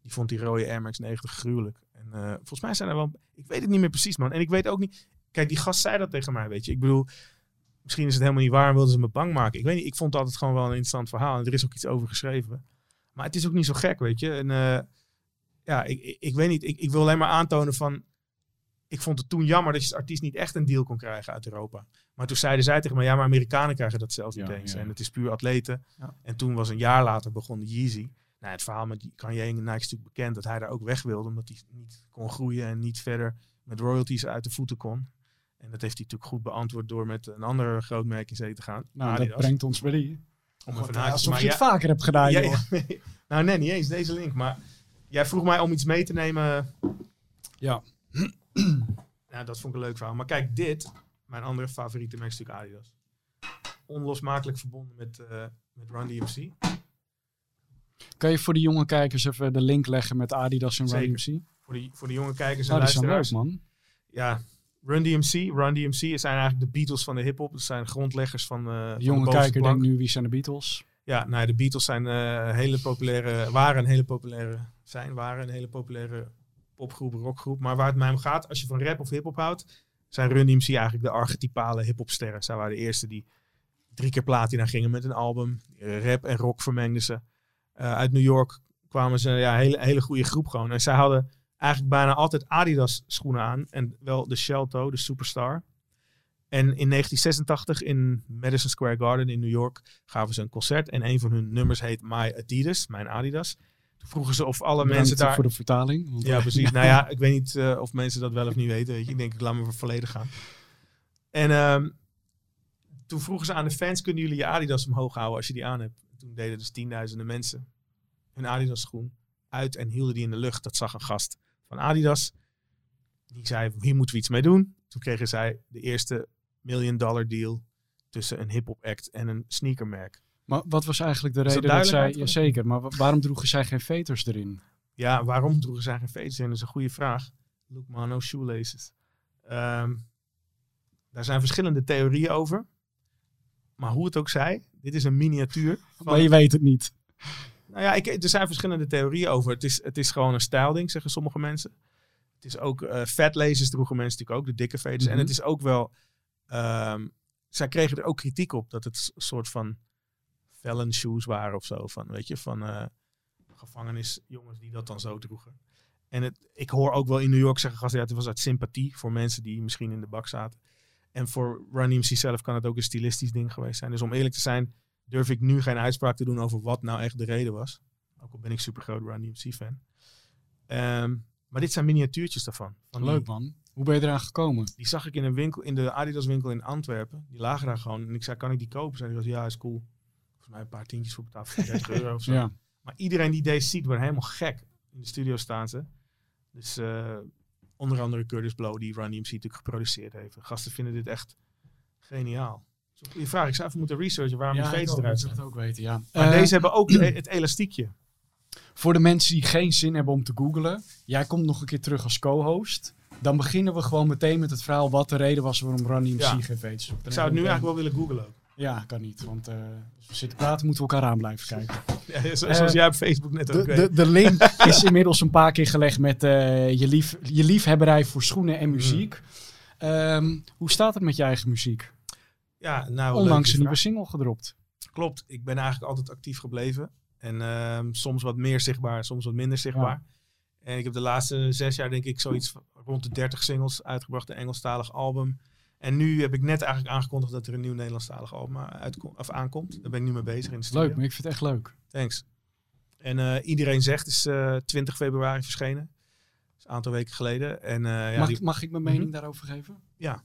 die vond die rode Air Max 90 gruwelijk. En eh, volgens mij zijn er wel, ik weet het niet meer precies man. En ik weet ook niet, kijk die gast zei dat tegen mij, weet je. Ik bedoel, misschien is het helemaal niet waar en wilden ze me bang maken. Ik weet niet, ik vond het altijd gewoon wel een interessant verhaal. En er is ook iets over geschreven. Maar het is ook niet zo gek, weet je. En eh, ja, ik, ik, ik weet niet, ik, ik wil alleen maar aantonen van, ik vond het toen jammer dat je als artiest niet echt een deal kon krijgen uit Europa. Maar toen zeiden zij tegen me, ja, maar Amerikanen krijgen dat zelfs niet Ja, eens. ja. En het is puur atleten. Ja. En toen was een jaar later begon Yeezy. Nou, het verhaal met Kanye en Nike is natuurlijk bekend dat hij daar ook weg wilde, omdat hij niet kon groeien en niet verder met royalties uit de voeten kon. En dat heeft hij natuurlijk goed beantwoord door met een ander groot merk in zee te gaan. Nou, Adidas. dat brengt ons bij die. Om God, alsof maar je het ja- vaker hebt gedaan, ja, joh. ja. <laughs> nou, nee, niet eens deze link. Maar jij vroeg mij om iets mee te nemen. Ja. <clears throat> Ja, dat vond ik een leuk verhaal. Maar kijk, dit, mijn andere favoriete merk is natuurlijk Adidas. Onlosmakelijk verbonden met, eh met Run DMC. Kan je voor de jonge kijkers even de link leggen met Adidas en Run. DMC? Voor de, voor de jonge kijkers en Nou, luisteraars. leuk, man. Ja, Run DMC. Run DMC zijn eigenlijk de Beatles van de hip-hop. Dat zijn grondleggers van, van De jonge bovenste kijker denkt nu, wie zijn de Beatles? Ja, nou, de Beatles zijn eh, hele populaire, waren een hele populaire, zijn, waren een hele populaire popgroep, rockgroep. Maar waar het mij om gaat, als je van rap of hip-hop houdt, zijn Run DMC eigenlijk de archetypale hip-hopsterren. Zij waren de eerste die drie keer platina gingen met een album. Eh, Rap en rock vermengden ze. Eh, uit New York kwamen ze, ja, hele, hele goede groep gewoon. En zij hadden eigenlijk bijna altijd Adidas schoenen aan. En wel de Shelto, de Superstar. En in 1986 in Madison Square Garden in New York gaven ze een concert. En een van hun nummers heet My Adidas, mijn Adidas. Toen vroegen ze of alle Bedankt mensen daar... voor de vertaling. want, Ja, precies. Nou ja, <laughs> ik weet niet eh, of mensen dat wel of niet weten. Weet je. Ik denk, ik laat me voor volledig gaan. En ehm, toen vroegen ze aan de fans, kunnen jullie je Adidas omhoog houden als je die aan hebt? Toen deden dus tienduizenden mensen hun Adidas schoen uit en hielden die in de lucht. Dat zag een gast van Adidas. Die zei, hier moeten we iets mee doen. Toen kregen zij de eerste million dollar deal tussen een hip-hop act en een sneakermerk. Maar wat was eigenlijk de dat reden dat, zij... duidelijk Jazeker, maar wa- waarom droegen zij geen veters erin? Ja, waarom droegen zij geen veters in? Dat is een goede vraag. Look man, no shoelaces. Ehm, daar zijn verschillende theorieën over. Maar hoe het ook zij, dit is een miniatuur. Van, Maar je weet het niet. Nou ja, ik, er zijn verschillende theorieën over. Het is, het is gewoon een stylding, zeggen sommige mensen. Het is ook, eh vetlezers droegen mensen natuurlijk ook, de dikke veters. Mhm. En het is ook wel, ehm, zij kregen er ook kritiek op dat het een soort van felon shoes waren of zo. Van, weet je, van eh, gevangenisjongens die dat dan zo droegen. En het, ik hoor ook wel in New York zeggen gasten, ja, het was uit sympathie voor mensen die misschien in de bak zaten. En voor Run DMC zelf kan het ook een stilistisch ding geweest zijn. Dus om eerlijk te zijn, durf ik nu geen uitspraak te doen over wat nou echt de reden was. Ook al ben ik super groot Run DMC fan. Ehm, maar dit zijn miniatuurtjes daarvan. Van die- Leuk man. Hoe ben je eraan gekomen? Die zag ik in een winkel, in de Adidas winkel in Antwerpen. Die lagen daar gewoon. En ik zei, kan ik die kopen? Zei hij, ja, is cool. Volgens mij een paar tientjes voor betaald, 30 euro of zo. Ja. Maar iedereen die deze ziet, wordt helemaal gek. In de studio staan ze. Dus eh, onder andere Curtis Blow, die Run DMC natuurlijk geproduceerd heeft. De gasten vinden dit echt geniaal. Goede vraag. Ik zou even moeten researchen waarom Ja, ik veters ook, eruit zijn. het ook weten, ja. Maar Eh, deze hebben ook de- het elastiekje. Voor de mensen die geen zin hebben om te googlen. Jij komt nog een keer terug als co-host. Dan beginnen we gewoon meteen met het verhaal wat de reden was waarom Ronnie MC Ja. geen. Ik zou het nu eigenlijk wel willen googlen ook. Ja, kan niet. Want eh, als we zitten praten moeten we elkaar aan blijven kijken. <laughs> Ja, zo- Eh, zoals jij op Facebook net ook De, de, de link <laughs> is inmiddels een paar keer gelegd met eh, je, lief, je liefhebberij voor schoenen en muziek. Ehm, hoe staat het met je eigen muziek? Ja, nou, Onlangs een nieuwe single gedropt. Klopt, ik ben eigenlijk altijd actief gebleven. En ehm, soms wat meer zichtbaar, soms wat minder zichtbaar. En ik heb de laatste zes jaar denk ik zoiets rond de 30 singles uitgebracht, een Engelstalig album. En nu heb ik net eigenlijk aangekondigd dat er een nieuw Nederlandstalig album uitko- of aankomt. Daar ben ik nu mee bezig in de studio. Leuk, maar ik vind het echt leuk. Thanks. En eh, iedereen zegt is eh 20 februari verschenen. Dat is een aantal weken geleden. En eh, ja, mag, die, mag ik mijn mening Mhm. daarover geven? Ja.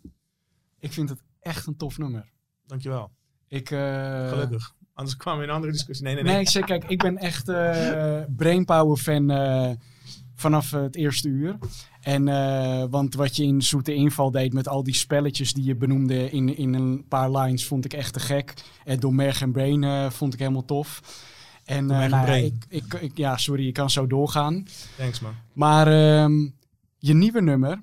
Ik vind het echt een tof nummer. dankjewel. Ik, eh, Gelukkig. Anders kwamen we in een andere discussie. Nee, nee, nee. Nee, ik zeg, kijk, ik ben echt eh Brainpower fan eh, vanaf eh, het eerste uur. En, eh, want wat je in Zoete Inval deed met al die spelletjes die je benoemde in, in een paar lines, vond ik echt te gek. En door Merg en Brain eh, vond ik helemaal tof. En eh, nou ja, Brain. ik, ik, ik- ja, sorry, ik kan zo doorgaan. Thanks man. Maar ehm, je nieuwe nummer,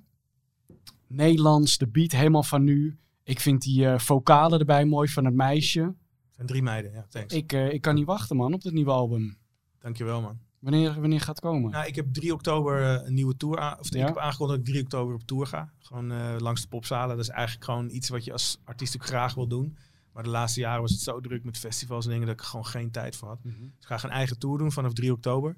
Nederlands, de beat helemaal van nu. Ik vind die eh, vocalen erbij mooi van het meisje. Zijn drie meiden, ja. Thanks. Ik, eh, ik kan niet wachten man op het nieuwe album. Dankjewel man. Wanneer, wanneer gaat het komen? Nou, ik heb 3 oktober eh, een nieuwe tour aan. Of Ja? ik heb aangekondigd dat ik 3 oktober op tour ga. Gewoon eh, langs de popzalen. Dat is eigenlijk gewoon iets wat je als artiest ook graag wil doen. Maar de laatste jaren was het zo druk met festivals en dingen dat ik er gewoon geen tijd voor had. Dus ik ga een eigen tour doen vanaf 3 oktober.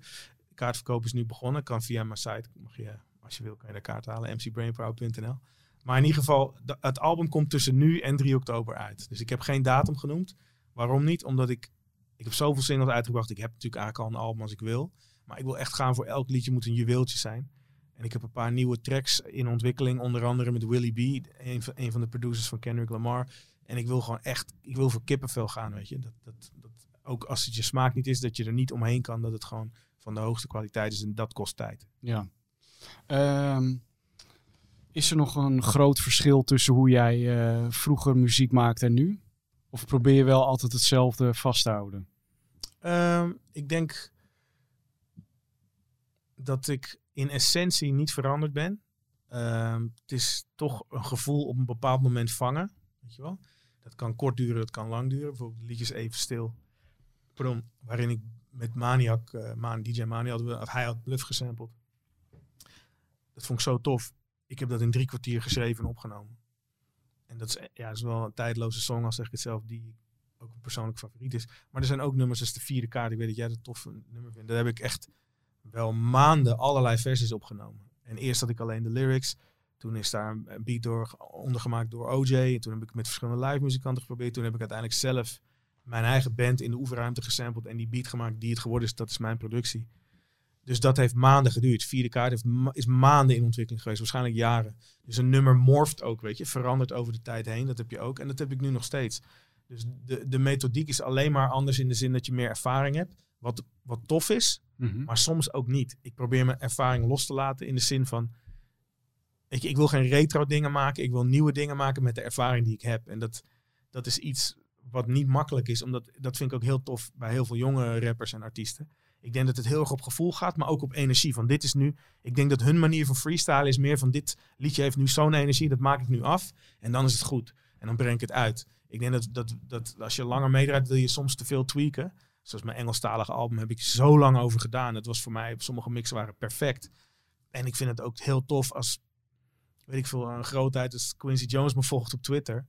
De kaartverkoop is nu begonnen. Kan via mijn site. Mag je, als je wil, kan je de kaart halen. mcbrainpower.nl Maar in ieder geval, het album komt tussen nu en 3 oktober uit. Dus ik heb geen datum genoemd. Waarom niet? Omdat ik... Ik heb zoveel singles uitgebracht. Ik heb natuurlijk eigenlijk al een album als ik wil. Maar ik wil echt gaan voor elk liedje moet een juweeltje zijn. En ik heb een paar nieuwe tracks in ontwikkeling. Onder andere met Willie B. Een van, een van de producers van Kendrick Lamar. En ik wil gewoon echt... Ik wil voor kippenvel gaan, weet je. Dat, dat, dat, ook als het je smaak niet is, dat je er niet omheen kan. Dat het gewoon van de hoogste kwaliteit is. En dat kost tijd. Ja. Ehm, is er nog een groot verschil tussen hoe jij eh, vroeger muziek maakte en nu? Of probeer je wel altijd hetzelfde vast te houden? Ehm, ik denk dat ik in essentie niet veranderd ben. Ehm, het is toch een gevoel op een bepaald moment vangen. Weet je wel? Dat kan kort duren, dat kan lang duren. Bijvoorbeeld liedjes even stil. Pardon, waarin ik met Maniac, eh, Man, DJ Maniac, we- hij had Bluff gesampled. Dat vond ik zo tof. Ik heb dat in drie kwartier geschreven en opgenomen. En dat is, eh, ja, is wel een tijdloze song, al zeg ik het zelf, die ook een persoonlijk favoriet is. Maar er zijn ook nummers als de vierde kaart. Ik weet dat jij dat tof een nummer vindt. Daar heb ik echt wel maanden allerlei versies opgenomen. En eerst had ik alleen de lyrics. Toen is daar een beat door, ondergemaakt door OJ. En toen heb ik met verschillende live muzikanten geprobeerd. Toen heb ik uiteindelijk zelf mijn eigen band in de oefenruimte gesampled. En die beat gemaakt die het geworden is. Dat is mijn productie. Dus dat heeft maanden geduurd. Vierde kaart heeft ma- is maanden in ontwikkeling geweest. Waarschijnlijk jaren. Dus een nummer morft ook, weet je. Verandert over de tijd heen. Dat heb je ook. En dat heb ik nu nog steeds. Dus de, de methodiek is alleen maar anders in de zin dat je meer ervaring hebt. Wat, wat tof is, Mhm. maar soms ook niet. Ik probeer mijn ervaring los te laten in de zin van... Je, ik wil geen retro dingen maken. Ik wil nieuwe dingen maken met de ervaring die ik heb. En dat, dat is iets wat niet makkelijk is, omdat dat vind ik ook heel tof bij heel veel jonge rappers en artiesten. Ik denk dat het heel erg op gevoel gaat, maar ook op energie. Van dit is nu. Ik denk dat hun manier van freestyle is meer van dit liedje heeft nu zo'n energie, dat maak ik nu af en dan is het goed. En dan breng ik het uit. Ik denk dat, dat, dat als je langer meedraait, wil je soms te veel tweaken. Zoals mijn Engelstalige album heb ik zo lang over gedaan. Het was voor mij, sommige mixen waren perfect. En ik vind het ook heel tof als, weet ik veel, een grootheid als Quincy Jones me volgt op Twitter.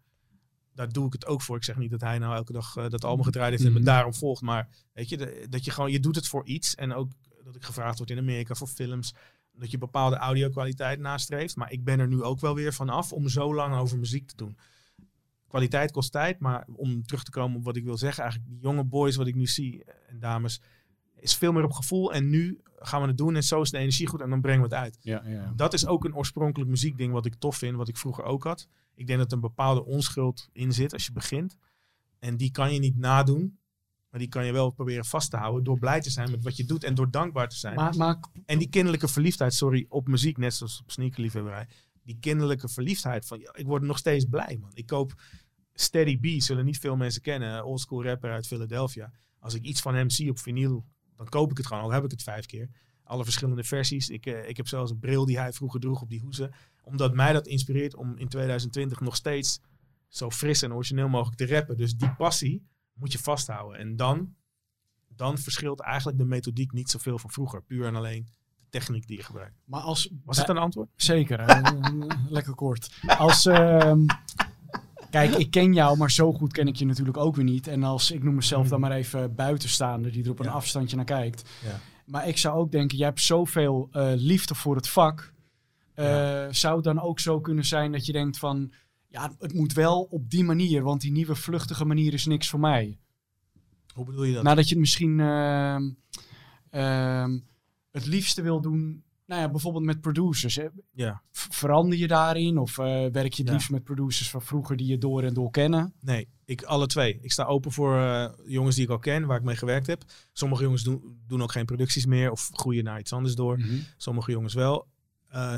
Daar doe ik het ook voor. Ik zeg niet dat hij nou elke dag eh, dat album gedraaid heeft en me Mhm. daarom volgt. Maar weet je, de- dat je gewoon, je doet het voor iets. En ook dat ik gevraagd word in Amerika voor films. Dat je bepaalde audio-kwaliteit nastreeft. Maar ik ben er nu ook wel weer van af om zo lang over muziek te doen. Kwaliteit kost tijd, maar om terug te komen op wat ik wil zeggen, eigenlijk die jonge boys wat ik nu zie eh, en dames, is veel meer op gevoel. En nu gaan we het doen en zo is de energie goed en dan brengen we het uit. Ja, ja. Dat is ook een oorspronkelijk muziekding wat ik tof vind, wat ik vroeger ook had. Ik denk dat er een bepaalde onschuld in zit als je begint. En die kan je niet nadoen, maar die kan je wel proberen vast te houden door blij te zijn met wat je doet en door dankbaar te zijn. Maar, maar En die kinderlijke verliefdheid, sorry, op muziek, net zoals op sneakerliefhebberij. Die kinderlijke verliefdheid van, ik word nog steeds blij, man. Ik koop Steady B, zullen niet veel mensen kennen, oldschool rapper uit Philadelphia. Als ik iets van hem zie op vinyl, dan koop ik het gewoon, al heb ik het vijf keer. Alle verschillende versies. Ik, eh, ik heb zelfs een bril die hij vroeger droeg op die hoezen. Omdat mij dat inspireert om in 2020 nog steeds zo fris en origineel mogelijk te rappen. Dus die passie moet je vasthouden. En dan, dan verschilt eigenlijk de methodiek niet zoveel van vroeger. Puur en alleen de techniek die je gebruikt. Maar als... Was het een antwoord? Zeker. lekker kort. Als... ehm, kijk, ik ken jou, maar zo goed ken ik je natuurlijk ook weer niet. En als, ik noem mezelf dan maar even buitenstaander, die er op een Ja. afstandje naar kijkt. Ja. Maar ik zou ook denken, jij hebt zoveel eh, liefde voor het vak. Eh, Zou het dan ook zo kunnen zijn dat je denkt van... Ja, het moet wel op die manier, want die nieuwe vluchtige manier is niks voor mij. Hoe bedoel je dat? Nadat je het misschien ehm, ehm, het liefste wil doen, nou ja, bijvoorbeeld met producers. Hè? ja. Verander je daarin of eh, werk je het Ja. liefst met producers van vroeger die je door en door kennen? Nee, ik alle twee. Ik sta open voor eh, jongens die ik al ken, waar ik mee gewerkt heb. Sommige jongens doen, doen ook geen producties meer of groeien naar iets anders door. Sommige jongens wel. Eh,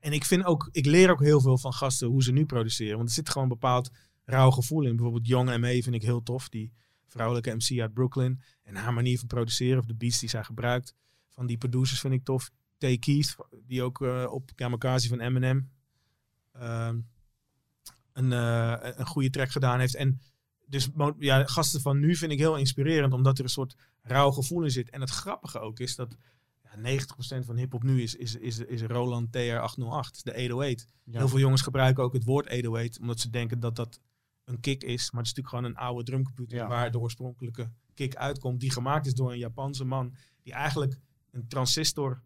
en ik vind ook, ik leer ook heel veel van gasten hoe ze nu produceren. Want er zit gewoon een bepaald rauw gevoel in. Bijvoorbeeld Young M.A. vind ik heel tof. Die vrouwelijke MC uit Brooklyn. En haar manier van produceren, of de beats die zij gebruikt. Van die producers vind ik tof. Tay Keith, die ook eh, op Kamikaze van Eminem ehm, een, eh, een goede track gedaan heeft. En dus ja, gasten van nu vind ik heel inspirerend, omdat er een soort rauw gevoel in zit. En het grappige ook is dat ja, 90% van hip-hop nu is, is, is, is Roland TR-808, de 808. Ja. Heel veel jongens gebruiken ook het woord 808, omdat ze denken dat dat een kick is. Maar het is natuurlijk gewoon een oude drumcomputer Ja. waar de oorspronkelijke kick uitkomt. Die gemaakt is door een Japanse man, die eigenlijk een transistor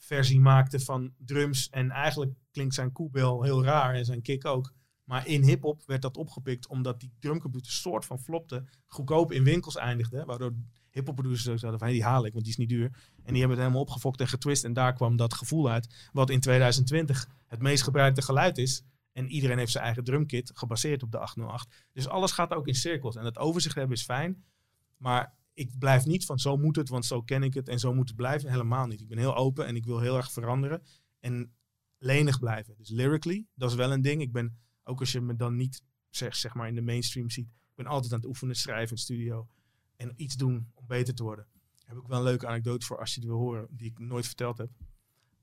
versie maakte van drums. En eigenlijk klinkt zijn koebel heel raar en zijn kick ook. Maar in hip-hop werd dat opgepikt omdat die drumcomputer soort van flopte. Goedkoop in winkels eindigde. Waardoor hip-hop producers zeiden van hey, die haal ik, want die is niet duur. En die hebben het helemaal opgefokt en getwist. En daar kwam dat gevoel uit. Wat in 2020 het meest gebruikte geluid is. En iedereen heeft zijn eigen drumkit gebaseerd op de 808. Dus alles gaat ook in cirkels. En dat overzicht hebben is fijn. Maar ik blijf niet van zo moet het, want zo ken ik het en zo moet het blijven. Helemaal niet. Ik ben heel open en ik wil heel erg veranderen. En lenig blijven. Dus lyrically, dat is wel een ding. Ik ben, ook als je me dan niet zeg, zeg maar in de mainstream ziet, ik ben altijd aan het oefenen, schrijven in studio. En iets doen om beter te worden. Daar heb ik wel een leuke anekdote voor als je het wil horen, die ik nooit verteld heb.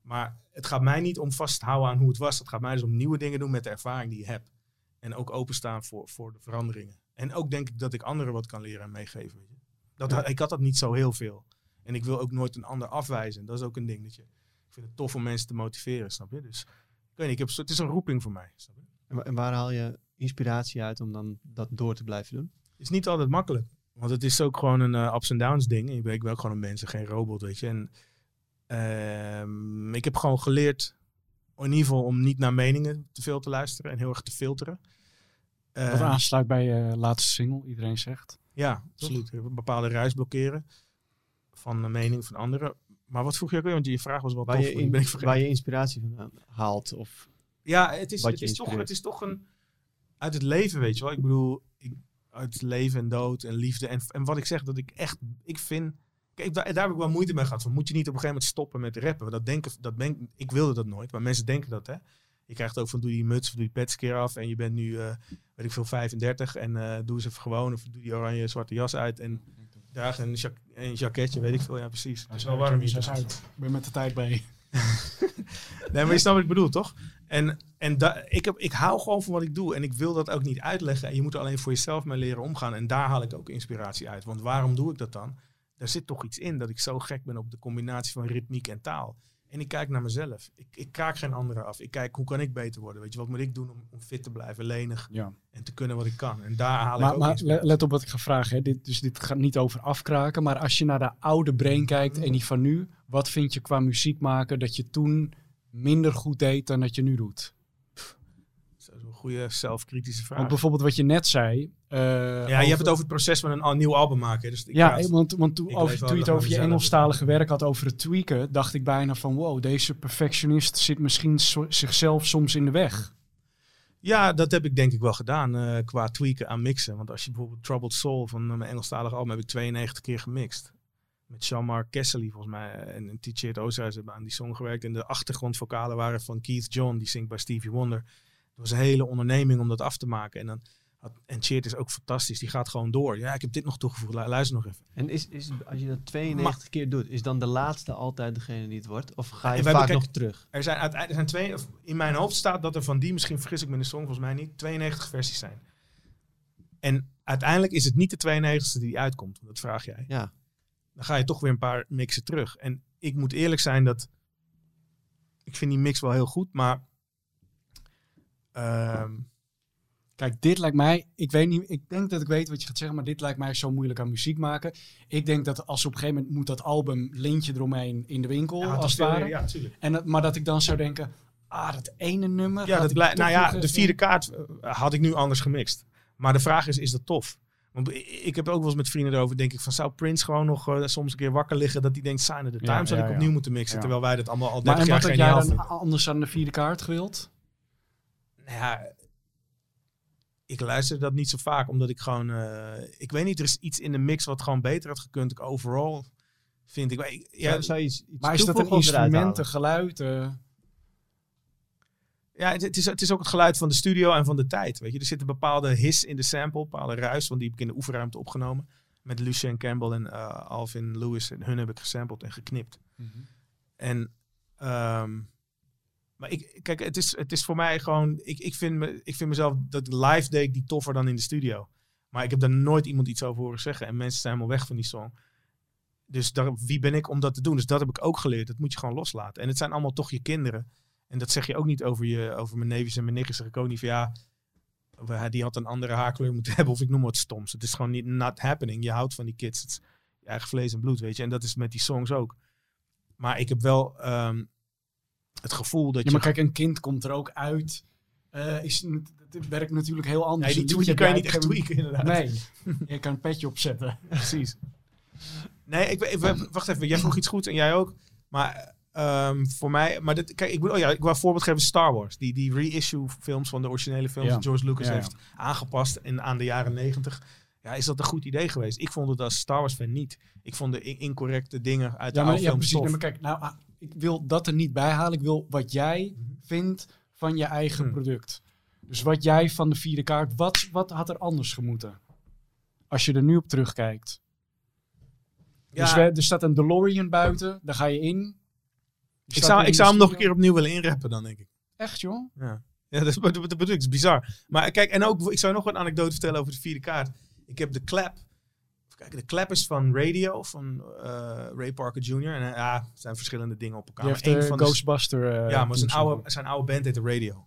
Maar het gaat mij niet om vast te houden aan hoe het was. Het gaat mij dus om nieuwe dingen doen met de ervaring die je hebt. En ook openstaan voor, voor de veranderingen. En ook denk ik dat ik anderen wat kan leren en meegeven. Weet je. Dat, Ja. Ik had dat niet zo heel veel. En ik wil ook nooit een ander afwijzen. Dat is ook een ding. Dat je, ik vind het tof om mensen te motiveren, snap je? Dus ik weet niet, ik heb, het is een roeping voor mij. Snap je? En wa- En waar haal je inspiratie uit om dan dat door te blijven doen? Het is niet altijd makkelijk. Want het is ook gewoon een eh, ups en downs ding. Ik ben, ook gewoon een mens en geen robot, weet je. En ehm, ik heb gewoon geleerd, in ieder geval, om niet naar meningen te veel te luisteren en heel erg te filteren. Wat Eh, aansluit bij je laatste single, iedereen zegt. Ja, absoluut. Een bepaalde ruis blokkeren van de mening van anderen. Maar wat vroeg je ook weer? Want je vraag was wel Waar tof. je, in- ben ik waar je inspiratie vandaan haalt? Of, Ja, het is, wat het, is toch, het is toch een... Uit het leven, weet je wel. Ik bedoel, ik, uit leven en dood en liefde. En, en wat ik zeg, dat ik echt... Ik vind... Kijk, daar, daar heb ik wel moeite mee gehad. Van, moet je niet op een gegeven moment stoppen met rappen? Want Dat denken, dat denk, ik wilde dat nooit, maar mensen denken dat, hè. Je krijgt ook van doe die muts of doe die pets keer af. En je bent nu, eh, weet ik veel, 35. En eh, doe eens even gewoon. Of doe die oranje zwarte jas uit. En draag een, een jacketje, weet ik veel. Ja, precies. Het is wel warm hier. Zes uit. Ik ben met de tijd bij. <laughs> Nee, maar je snapt wat ik bedoel, toch? En, en da- ik, heb, ik hou gewoon van wat ik doe. En ik wil dat ook niet uitleggen. En je moet er alleen voor jezelf mee leren omgaan. En daar haal ik ook inspiratie uit. Want waarom doe ik dat dan? Daar zit toch iets in dat ik zo gek ben op de combinatie van ritmiek en taal. En ik kijk naar mezelf. Ik, ik kraak geen anderen af. Ik kijk hoe kan ik beter worden. Weet je, wat moet ik doen om, om fit te blijven, lenig Ja. en te kunnen wat ik kan. En daar haal ik ook maar inspiratie. let op wat ik ga vragen. Hè. Dit, dus dit gaat niet over afkraken. Maar als je naar de oude brain kijkt en die van nu. Wat vind je qua muziek maken dat je toen minder goed deed dan dat je nu doet? Goede zelfkritische vraag. Want bijvoorbeeld wat je net zei. eh, ja, je hebt het over het proces van een nieuw album maken. Dus ik Ja, praat- want, want toen, over, je het over je. Engelstalige werk had, over het tweaken, dacht ik bijna van wow, deze perfectionist zit misschien so- zichzelf soms in de weg. Ja, dat heb ik denk ik wel gedaan eh, qua tweaken aan mixen. Want als je bijvoorbeeld Troubled Soul van eh, mijn Engelstalige album heb ik 92 keer gemixt. Met Jean-Marc Kessely volgens mij en, en T-Shirt Oza's hebben aan die song gewerkt. En de achtergrondvokalen waren van Keith John, die zingt bij Stevie Wonder. Het was een hele onderneming om dat af te maken. En, dan en Cheert is ook fantastisch, die gaat gewoon door. Ja, ik heb dit nog toegevoegd, Lu- luister nog even. En is, is, als je dat 92 keer doet, is dan de laatste altijd degene die het wordt? Of ga je vaak bekijken- nog terug? Er zijn, er zijn twee, in mijn hoofd staat dat er van die, misschien vergis ik me in de song, volgens mij niet, 92 versies zijn. En uiteindelijk is het niet de 92ste die uitkomt, dat vraag jij. Ja. Dan ga je toch weer een paar mixen terug. En ik moet eerlijk zijn dat, ik vind die mix wel heel goed, maar ehm, Kijk, dit lijkt mij, ik weet niet, ik denk dat ik weet wat je gaat zeggen, maar dit lijkt mij zo moeilijk aan muziek maken. Ik denk dat als op een gegeven moment moet dat album lintje eromheen in de winkel, ja, als het ware. meer- ja, natuurlijk. En dat, maar dat ik dan zou denken, ah, dat ene nummer. Ja, dat ik blij- toch nou ja, de vierde kaart eh, had ik nu anders gemixt. Maar de vraag is, is dat tof? Want ik heb ook wel eens met vrienden erover, denk ik van, zou Prince gewoon nog eh, soms een keer wakker liggen dat hij denkt, Sign of the Ja, Times had ja, ik ja. opnieuw moeten mixen, Ja. terwijl wij dat allemaal al Maar 30 en jaar wat had jij geniaal dan anders aan de vierde kaart gewild? Nou ja, ik luister dat niet zo vaak, omdat ik gewoon, eh, ik weet niet, er is iets in de mix wat gewoon beter had gekund. Ik overal vind ik, ik- ja, Zou, zou je iets, iets Maar is dat een toevoegen of eruit instrument, halen? een geluid? eh? Ja, het, het is, het is ook het geluid van de studio en van de tijd. Weet je, er zit een bepaalde his in de sample, een bepaalde ruis, want die heb ik in de oefenruimte opgenomen. Met Lucien Campbell en eh, Alvin Lewis. En hun heb ik gesampled en geknipt. En, ehm, maar ik, kijk, het is, het is voor mij gewoon, ik, ik, vind me, ik vind mezelf, dat live deed die toffer dan in de studio. Maar ik heb daar nooit iemand iets over horen zeggen. En mensen zijn helemaal weg van die song. Dus daar, wie ben ik om dat te doen? Dus dat heb ik ook geleerd. Dat moet je gewoon loslaten. En het zijn allemaal toch je kinderen. En dat zeg je ook niet over, je, over mijn neefjes en mijn nichtjes. Zeg ik ook niet van ja, die had een andere haarkleur moeten <laughs> hebben. Of ik noem wat stoms. Het is gewoon niet not happening. Je houdt van die kids. Het is je eigen vlees en bloed, weet je. En dat is met die songs ook. Maar ik heb wel ehm, het gevoel dat Ja, maar je... kijk, een kind komt er ook uit. Eh, is, het werkt natuurlijk heel anders. Nee, die liedje kan je niet echt tweaken inderdaad. Nee, <laughs> je kan een petje opzetten. <laughs> Precies. Nee, ik, wacht even. Jij vroeg iets goed en jij ook. Maar ehm, voor mij... Maar dit, kijk, ik, wil, oh ja, ik wil een voorbeeld geven. Star Wars. Die, die reissue films van de originele films Ja. die George Lucas Ja, ja. heeft aangepast in, aan de jaren negentig. Ja, is dat een goed idee geweest? Ik vond het als Star Wars fan niet. Ik vond de in- incorrecte dingen uit de Ja, oude ja, films precies. tof. Nee, maar kijk, nou, ah, ik wil dat er niet bij halen. Ik wil wat jij vindt van je eigen Hmm. product. Dus wat jij van de vierde kaart, wat, wat had er anders gemoeten? Als je er nu op terugkijkt. Ja, Dus we, er staat een DeLorean buiten, daar ga je in. Je ik zou, ik zou hem nog een keer opnieuw willen inrappen dan, denk ik. Echt, joh? Ja, ja dat, is, dat, dat is bizar. Maar kijk, en ook, ik zou nog een anekdote vertellen over de vierde kaart. Ik heb de clap. Even kijken, de is van Radio, van eh, Ray Parker Jr. En eh, ja, zijn verschillende dingen op elkaar. Maar één de van de- Ghostbuster... eh, ja, maar zijn oude, zijn oude band heet de Radio.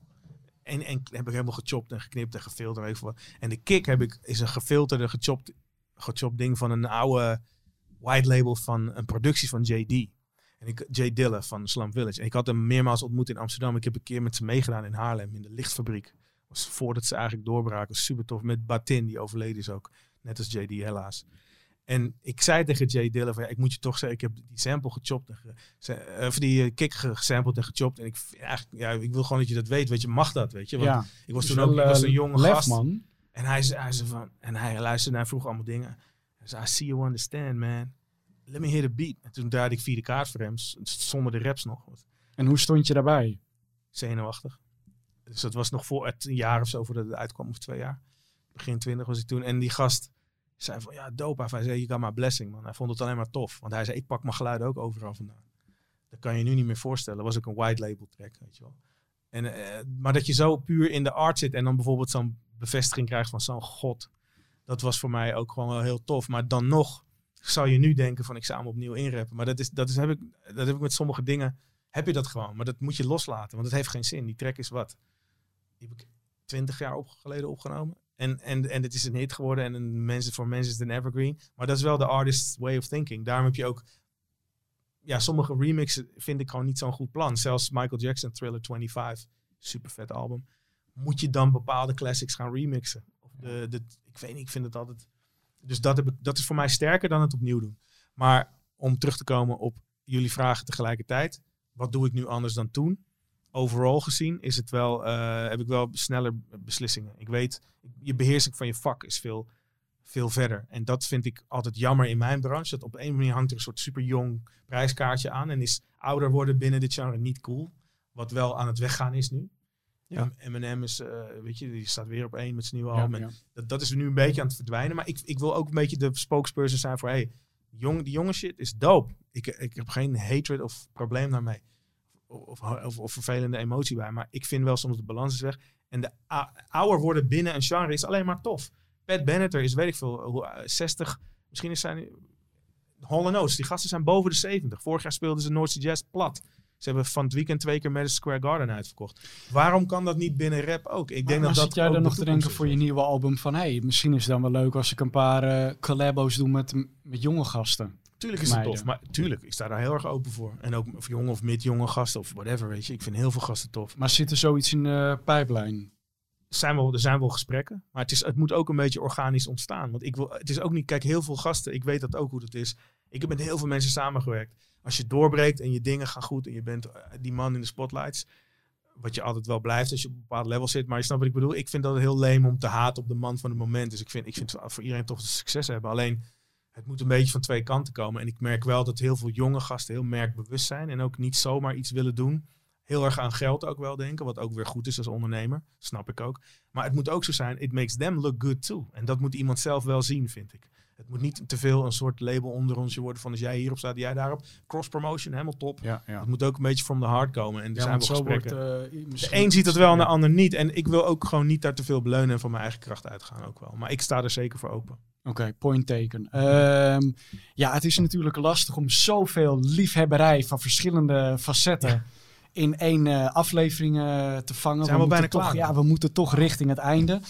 En, en heb ik helemaal gechopt en geknipt en gefilterd en wat. En de kick heb ik, is een gefilterde, gechopt, gechopt ding van een oude white label van een productie van JD. En ik, Jay Dilla van Slum Village. En ik had hem meermaals ontmoet in Amsterdam. Ik heb een keer met ze meegedaan in Haarlem, in de lichtfabriek. Was voordat ze eigenlijk doorbraken. Super tof. Met Batin, die overleden is ook. Net als JD helaas. En ik zei tegen Jay Dilla van, ja, ik moet je toch zeggen, ik heb die sample gechopt en ge- eh, of die eh, kick ge- gesampled en gechopt. En ik, eigenlijk, ja, ik wil gewoon dat je dat weet. Weet je, mag dat, weet je? Want Ja, ik was dus toen ook wel, ik was eh, een jonge lef, gast. man. En hij, hij, zei van, en hij luisterde en hij vroeg allemaal dingen. Hij zei, I see you understand, man. Let me hear the beat. En toen draaide ik vierde kaart voor hem, zonder de raps nog. En hoe stond je daarbij? zenuwachtig. Dus dat was nog voor het een jaar of zo voordat het uitkwam, of twee jaar. Begin twintig was ik toen. En die gast zei van, ja, dope. Hij zei, je got my blessing, man. Hij vond het alleen maar tof. Want hij zei, ik pak mijn geluid ook overal vandaan. Dat kan je je nu niet meer voorstellen. Dat was ook een white label track, weet je wel. En, eh, maar dat je zo puur in de art zit en dan bijvoorbeeld zo'n bevestiging krijgt van zo'n god. Dat was voor mij ook gewoon wel heel tof. Maar dan nog zou je nu denken van ik zou hem opnieuw inrappen. Maar dat, is, dat, is, heb ik, dat heb ik met sommige dingen, heb je dat gewoon. Maar dat moet je loslaten, want het heeft geen zin. Die track is wat? Die heb ik twintig jaar op, geleden opgenomen. En, en, en het is een hit geworden en een mensen, voor mensen is het een evergreen. Maar dat is wel de artist's way of thinking. Daarom heb je ook... Ja, sommige remixen vind ik gewoon niet zo'n goed plan. Zelfs Michael Jackson, Thriller 25, super vet album. Moet je dan bepaalde classics gaan remixen? Of de, de, ik weet niet, ik vind het altijd... Dus dat, heb ik, dat is voor mij sterker dan het opnieuw doen. Maar om terug te komen op jullie vragen tegelijkertijd. Wat doe ik nu anders dan toen? Overal gezien is het wel, eh, heb ik wel sneller beslissingen. Ik weet, je beheersing van je vak is veel, veel verder. En dat vind ik altijd jammer in mijn branche. Dat op een manier hangt er een soort super jong prijskaartje aan. En is ouder worden binnen dit genre niet cool. Wat wel aan het weggaan is nu. Ja. Eminem is, eh, weet je, die staat weer op één met zijn nieuwe album. Ja. dat, dat is nu een beetje aan het verdwijnen. Maar ik, ik wil ook een beetje de spokesperson zijn voor... Hey, jong, die jonge shit is dope. Ik, ik heb geen hatred of probleem daarmee. Of, of, of vervelende emotie bij. Maar ik vind wel soms de balans is weg. En de ouder worden binnen een genre is alleen maar tof. Pat Benatar is, weet ik veel, hoe, eh, 60... Misschien is zijn... Hall Oates, die gasten zijn boven de 70. Vorig jaar speelden ze North Sea Jazz plat. Ze hebben van het weekend twee keer Madison Square Garden uitverkocht. Waarom kan dat niet binnen rap ook? Ik denk maar dat dat jij dan de nog te denken voor je nieuwe album van... hey, misschien is het dan wel leuk als ik een paar eh collabos doe met, met jonge gasten. Tuurlijk is het meiden. tof, maar tuurlijk, ik sta daar heel erg open voor. En ook of jonge of mid-jonge gasten of whatever, weet je. Ik vind heel veel gasten tof. Maar zit er zoiets in de pijplijn? Er zijn wel, er zijn wel gesprekken, maar het, is, het moet ook een beetje organisch ontstaan. Want ik wil, het is ook niet, kijk, heel veel gasten, ik weet dat ook hoe dat is. Ik heb met heel veel mensen samengewerkt. Als je doorbreekt en je dingen gaan goed en je bent eh, die man in de spotlights, wat je altijd wel blijft als je op een bepaald level zit. Maar je snapt wat ik bedoel. Ik vind dat heel leem om te haten op de man van het moment. Dus ik vind, ik vind voor iedereen toch een succes hebben. Alleen, het moet een beetje van twee kanten komen. En ik merk wel dat heel veel jonge gasten heel merkbewust zijn. En ook niet zomaar iets willen doen. Heel erg aan geld ook wel denken. Wat ook weer goed is als ondernemer. Snap ik ook. Maar het moet ook zo zijn. It makes them look good too. En dat moet iemand zelf wel zien, vind ik. Het moet niet te veel een soort label onder ons worden. Van als jij hierop staat, jij daarop. Cross promotion, helemaal top. Ja, ja. Het moet ook een beetje from the heart komen. En er Ja, zijn wel zo gesprekken. wordt... eh, de misschien- een ziet het wel en de ander niet. En ik wil ook gewoon niet daar te veel beleunen en van mijn eigen kracht uitgaan ook wel. Maar ik sta er zeker voor open. Oké, point taken. Ehm, ja, het is natuurlijk lastig om zoveel liefhebberij van verschillende facetten in één eh, aflevering eh, te vangen. Zijn we moeten bijna toch, klaar? Ja, we moeten toch richting het einde.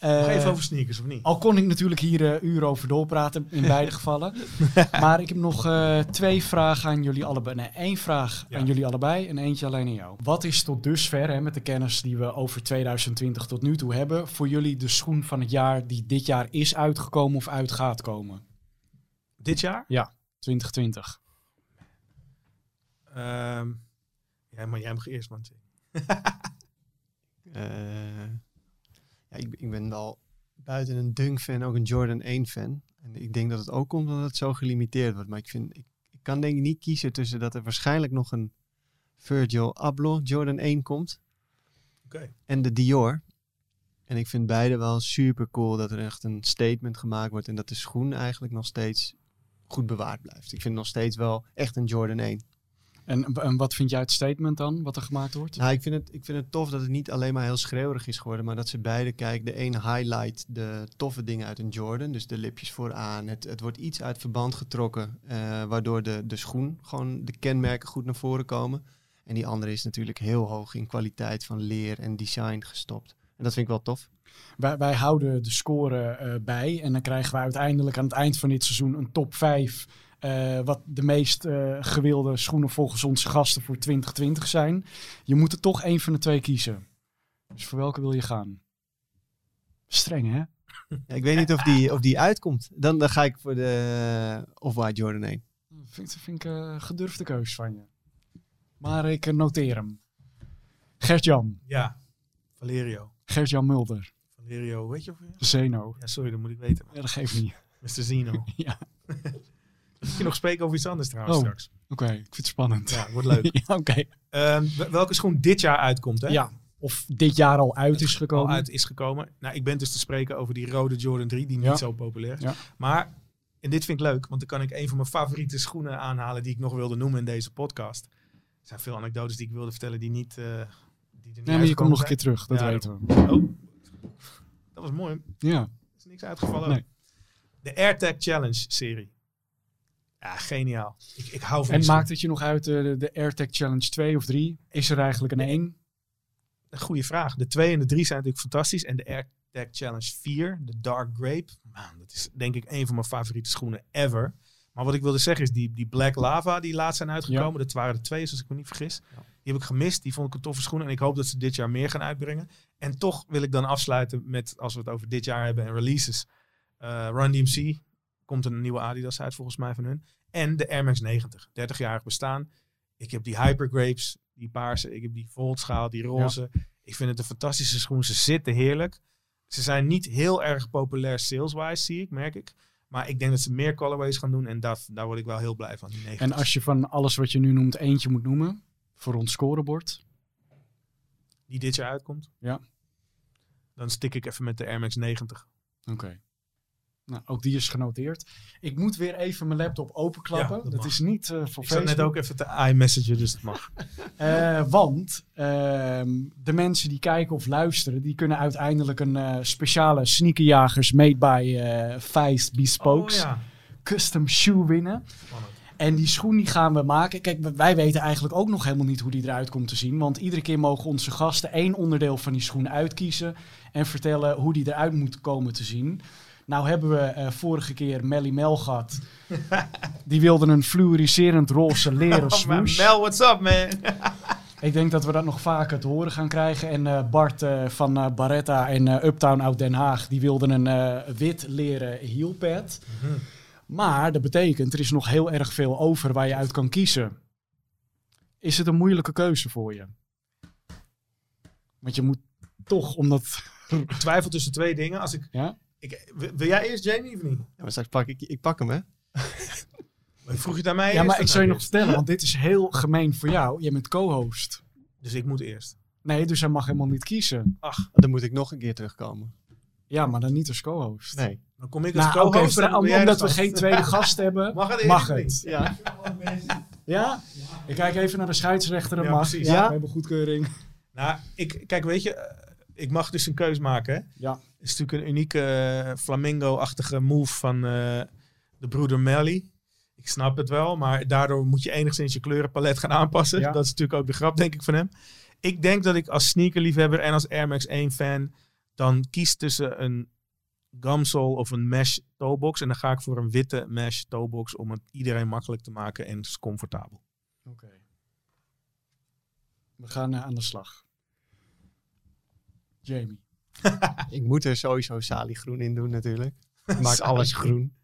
Nog Eh, even over sneakers, of niet? Al kon ik natuurlijk hier eh, uren over doorpraten, in <laughs> beide gevallen. <laughs> Maar ik heb nog eh, twee vragen aan jullie allebei. Nee, één vraag Ja. aan jullie allebei en eentje alleen aan jou. Wat is tot dusver, hè, met de kennis die we over 2020 tot nu toe hebben, voor jullie de schoen van het jaar die dit jaar is uitgekomen of uit gaat komen? Dit jaar? 2020. Ehm ja, maar jij mag eerst, man. <laughs> Eh, ja, ik, ik ben wel buiten een Dunk-fan ook een Jordan 1-fan. En ik denk dat het ook komt omdat het zo gelimiteerd wordt. Maar ik, vind, ik, ik kan denk ik niet kiezen tussen dat er waarschijnlijk nog een Virgil Abloh Jordan 1 komt. En de Dior. En ik vind beide wel super cool dat er echt een statement gemaakt wordt. En dat de schoen eigenlijk nog steeds goed bewaard blijft. Ik vind nog steeds wel echt een Jordan 1. En, en wat vind jij het statement dan, wat er gemaakt wordt? Nou, ik vind, het, ik vind het tof dat het niet alleen maar heel schreeuwerig is geworden, maar dat ze beide, kijk, de een highlight de toffe dingen uit een Jordan, dus de lipjes vooraan. Het, het wordt iets uit verband getrokken, eh, waardoor de, de schoen gewoon de kenmerken goed naar voren komen. En die andere is natuurlijk heel hoog in kwaliteit van leer en design gestopt. En dat vind ik wel tof. Wij, wij houden de score eh, bij en dan krijgen we uiteindelijk aan het eind van dit seizoen een top 5. Eh, wat de meest eh, gewilde schoenen volgens onze gasten voor 2020 zijn. Je moet er toch één van de twee kiezen. Dus voor welke wil je gaan? Streng, hè? Ja, ik weet niet of die, of die uitkomt. Dan, dan ga ik voor de Off-White Jordan 1. Vind, vind ik een gedurfde keus van je. Maar ik eh, noteer hem. Gert-Jan. Ja, Valerio. Gert-Jan Mulder. Valerio, weet je of Zeno. Ja, sorry, dat moet ik weten. Ja, dat geeft niet. <laughs> Mr. Zeno. <laughs> Ja. <laughs> Je nog spreken over iets anders trouwens Oh. straks. Oké, ik vind het spannend. Ja, wordt leuk. <laughs> Ja, Oké. Ehm, wel- welke schoen dit jaar uitkomt, hè? Ja. Of dit jaar al uit is al gekomen. uit is gekomen. Nou, ik ben dus te spreken over die rode Jordan 3, die Ja. niet zo populair is. Ja. Maar, en dit vind ik leuk, want dan kan ik een van mijn favoriete schoenen aanhalen die ik nog wilde noemen in deze podcast. Er zijn veel anekdotes die ik wilde vertellen die niet... eh die er niet Nee, maar je komt nog een keer terug, dat weten we. Oh, dat was mooi. Ja. Er is niks uitgevallen. Nee. De AirTag Challenge serie. Ja, geniaal. Ik, ik hou van En maakt het je nog uit eh, de, de AirTag Challenge 2 of 3? Is er eigenlijk een 1? Een goede vraag. De 2 en de 3 zijn natuurlijk fantastisch. En de AirTag Challenge 4, de Dark Grape. Man, dat is denk ik een van mijn favoriete schoenen ever. Maar wat ik wilde zeggen is die, die Black Lava die laatst zijn uitgekomen. Dat waren er twee, als ik me niet vergis. Die heb ik gemist. Die vond ik een toffe schoen. En ik hoop dat ze dit jaar meer gaan uitbrengen. En toch wil ik dan afsluiten met, als we het over dit jaar hebben en releases. eh Run DMC. Komt een nieuwe Adidas uit volgens mij van hun. En de Air Max 90. 30-jarig bestaan. Ik heb die Hyper Grapes, die paarse. Ik heb die Voltschaal, die roze. Ik vind het een fantastische schoen. Ze zitten heerlijk. Ze zijn niet heel erg populair sales-wise, zie ik, merk ik. Maar ik denk dat ze meer colorways gaan doen. En dat, daar word ik wel heel blij van. Die 90. En als je van alles wat je nu noemt eentje moet noemen, voor ons scorebord. Die dit jaar uitkomt. Ja. Dan stik ik even met de Air Max 90. Oké. Nou, ook die is genoteerd. Ik moet weer even mijn laptop openklappen. Ja, dat is niet eh, voor Ik zat net ook even te iMessagen, dus dat mag. <laughs> Eh, want ehm, de mensen die kijken of luisteren, die kunnen uiteindelijk een eh, speciale sneakerjagers made by Feist Bespokes Oh ja. custom shoe winnen. Spannend. En die schoen die gaan we maken. Kijk, wij weten eigenlijk ook nog helemaal niet hoe die eruit komt te zien. Want iedere keer mogen onze gasten één onderdeel van die schoen uitkiezen. En vertellen hoe die eruit moet komen te zien. Nou hebben we eh, vorige keer Melly Mel gehad. Die wilde een fluoriserend roze leren <laughs> Oh, swoosh. Mel, what's up, man? <laughs> Ik denk dat we dat nog vaker te horen gaan krijgen. En eh, Bart eh, van eh, Barretta en eh, Uptown uit Den Haag, die wilden een eh, wit leren heelpad. Maar dat betekent, er is nog heel erg veel over waar je uit kan kiezen. Is het een moeilijke keuze voor je? Want je moet toch, omdat... Ik twijfel tussen twee dingen. Als ik, Ja? Ik, wil jij eerst Jamie of niet? Ja, maar straks pak ik, ik pak hem, hè? <laughs> Vroeg je aan mij Ja, eerst maar ik zou je nog vertellen, want dit is heel gemeen voor jou. Je bent co-host. Dus ik moet eerst. Nee, dus hij mag helemaal niet kiezen. Dan moet ik nog een keer terugkomen. Ja, maar dan niet als co-host. Nee. Dan kom ik als Nou, oké, co-host. dan om- omdat we geen tweede <laughs> gast hebben, Mag het mag het. niet? Ja. Ja? Ik kijk even naar de scheidsrechter. Dat Ja, mag. precies. Ja, we hebben goedkeuring. Nou, ik, kijk, weet je, eh, ik mag dus een keuze maken. Hè? Ja. Het is natuurlijk een unieke eh, flamingo-achtige move van eh, de broeder Melly. Ik snap het wel, maar daardoor moet je enigszins je kleurenpalet gaan aanpassen. Ja. Dat is natuurlijk ook de grap, denk ik, van hem. Ik denk dat ik als sneakerliefhebber en als Air Max 1 fan dan kies tussen een gumsole of een mesh toebox. En dan ga ik voor een witte mesh toebox om het iedereen makkelijk te maken en is comfortabel. Oké. We gaan eh, aan de slag. Jamie. <laughs> Ik moet er sowieso saliegroen in doen natuurlijk. Ik maak alles groen.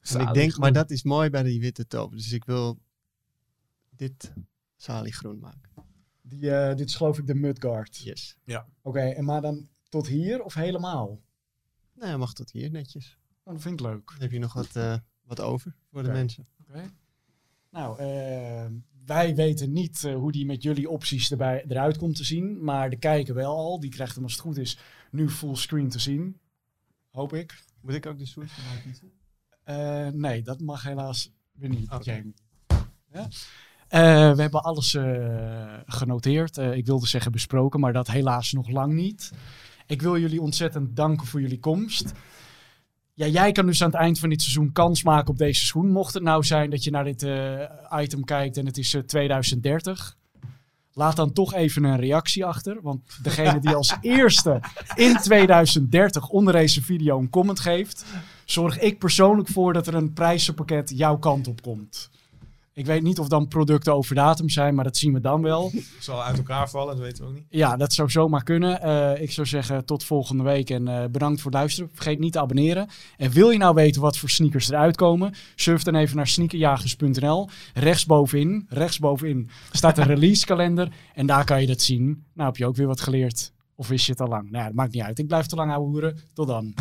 En ik denk, maar dat is mooi bij die witte topen. Dus ik wil dit saliegroen maken. Die, eh, dit is geloof ik de Mudguard. Yes. Oké, en maar dan tot hier of helemaal? Nou, ja, mag tot hier netjes. Oh, dat vind ik leuk. Dan heb je nog wat, eh, wat over voor de mensen. Oké. Nou, eh, wij weten niet eh, hoe die met jullie opties erbij, eruit komt te zien. Maar de kijker wel al. Die krijgt hem als het goed is nu fullscreen te zien. Hoop ik. Moet ik ook de swoosh erbij kiezen? Eh, nee, dat mag helaas weer niet, Oké. Jamie. Ja? Eh, we hebben alles genoteerd. Ik wilde zeggen besproken, maar dat helaas nog lang niet. Ik wil jullie ontzettend danken voor jullie komst. Ja, jij kan dus aan het eind van dit seizoen kans maken op deze schoen. Mocht het nou zijn dat je naar dit eh, item kijkt en het is eh, 2030. Laat dan toch even een reactie achter. Want degene die als <laughs> eerste in 2030 onder deze video een comment geeft, zorg ik persoonlijk voor dat er een prijzenpakket jouw kant op komt. Ik weet niet of dan producten over datum zijn, maar dat zien we dan wel. <laughs> zal uit elkaar vallen, dat weten we ook niet. Ja, dat zou zomaar kunnen. Eh, ik zou zeggen tot volgende week en eh, bedankt voor het luisteren. Vergeet niet te abonneren. En wil je nou weten wat voor sneakers eruit komen? Surf dan even naar sneakerjagers.nl. Rechtsbovenin, rechtsbovenin staat een releasekalender en daar kan je dat zien. Nou heb je ook weer wat geleerd. Of wist je het al lang? Nou ja, dat maakt niet uit. Ik blijf te lang houden. Tot dan.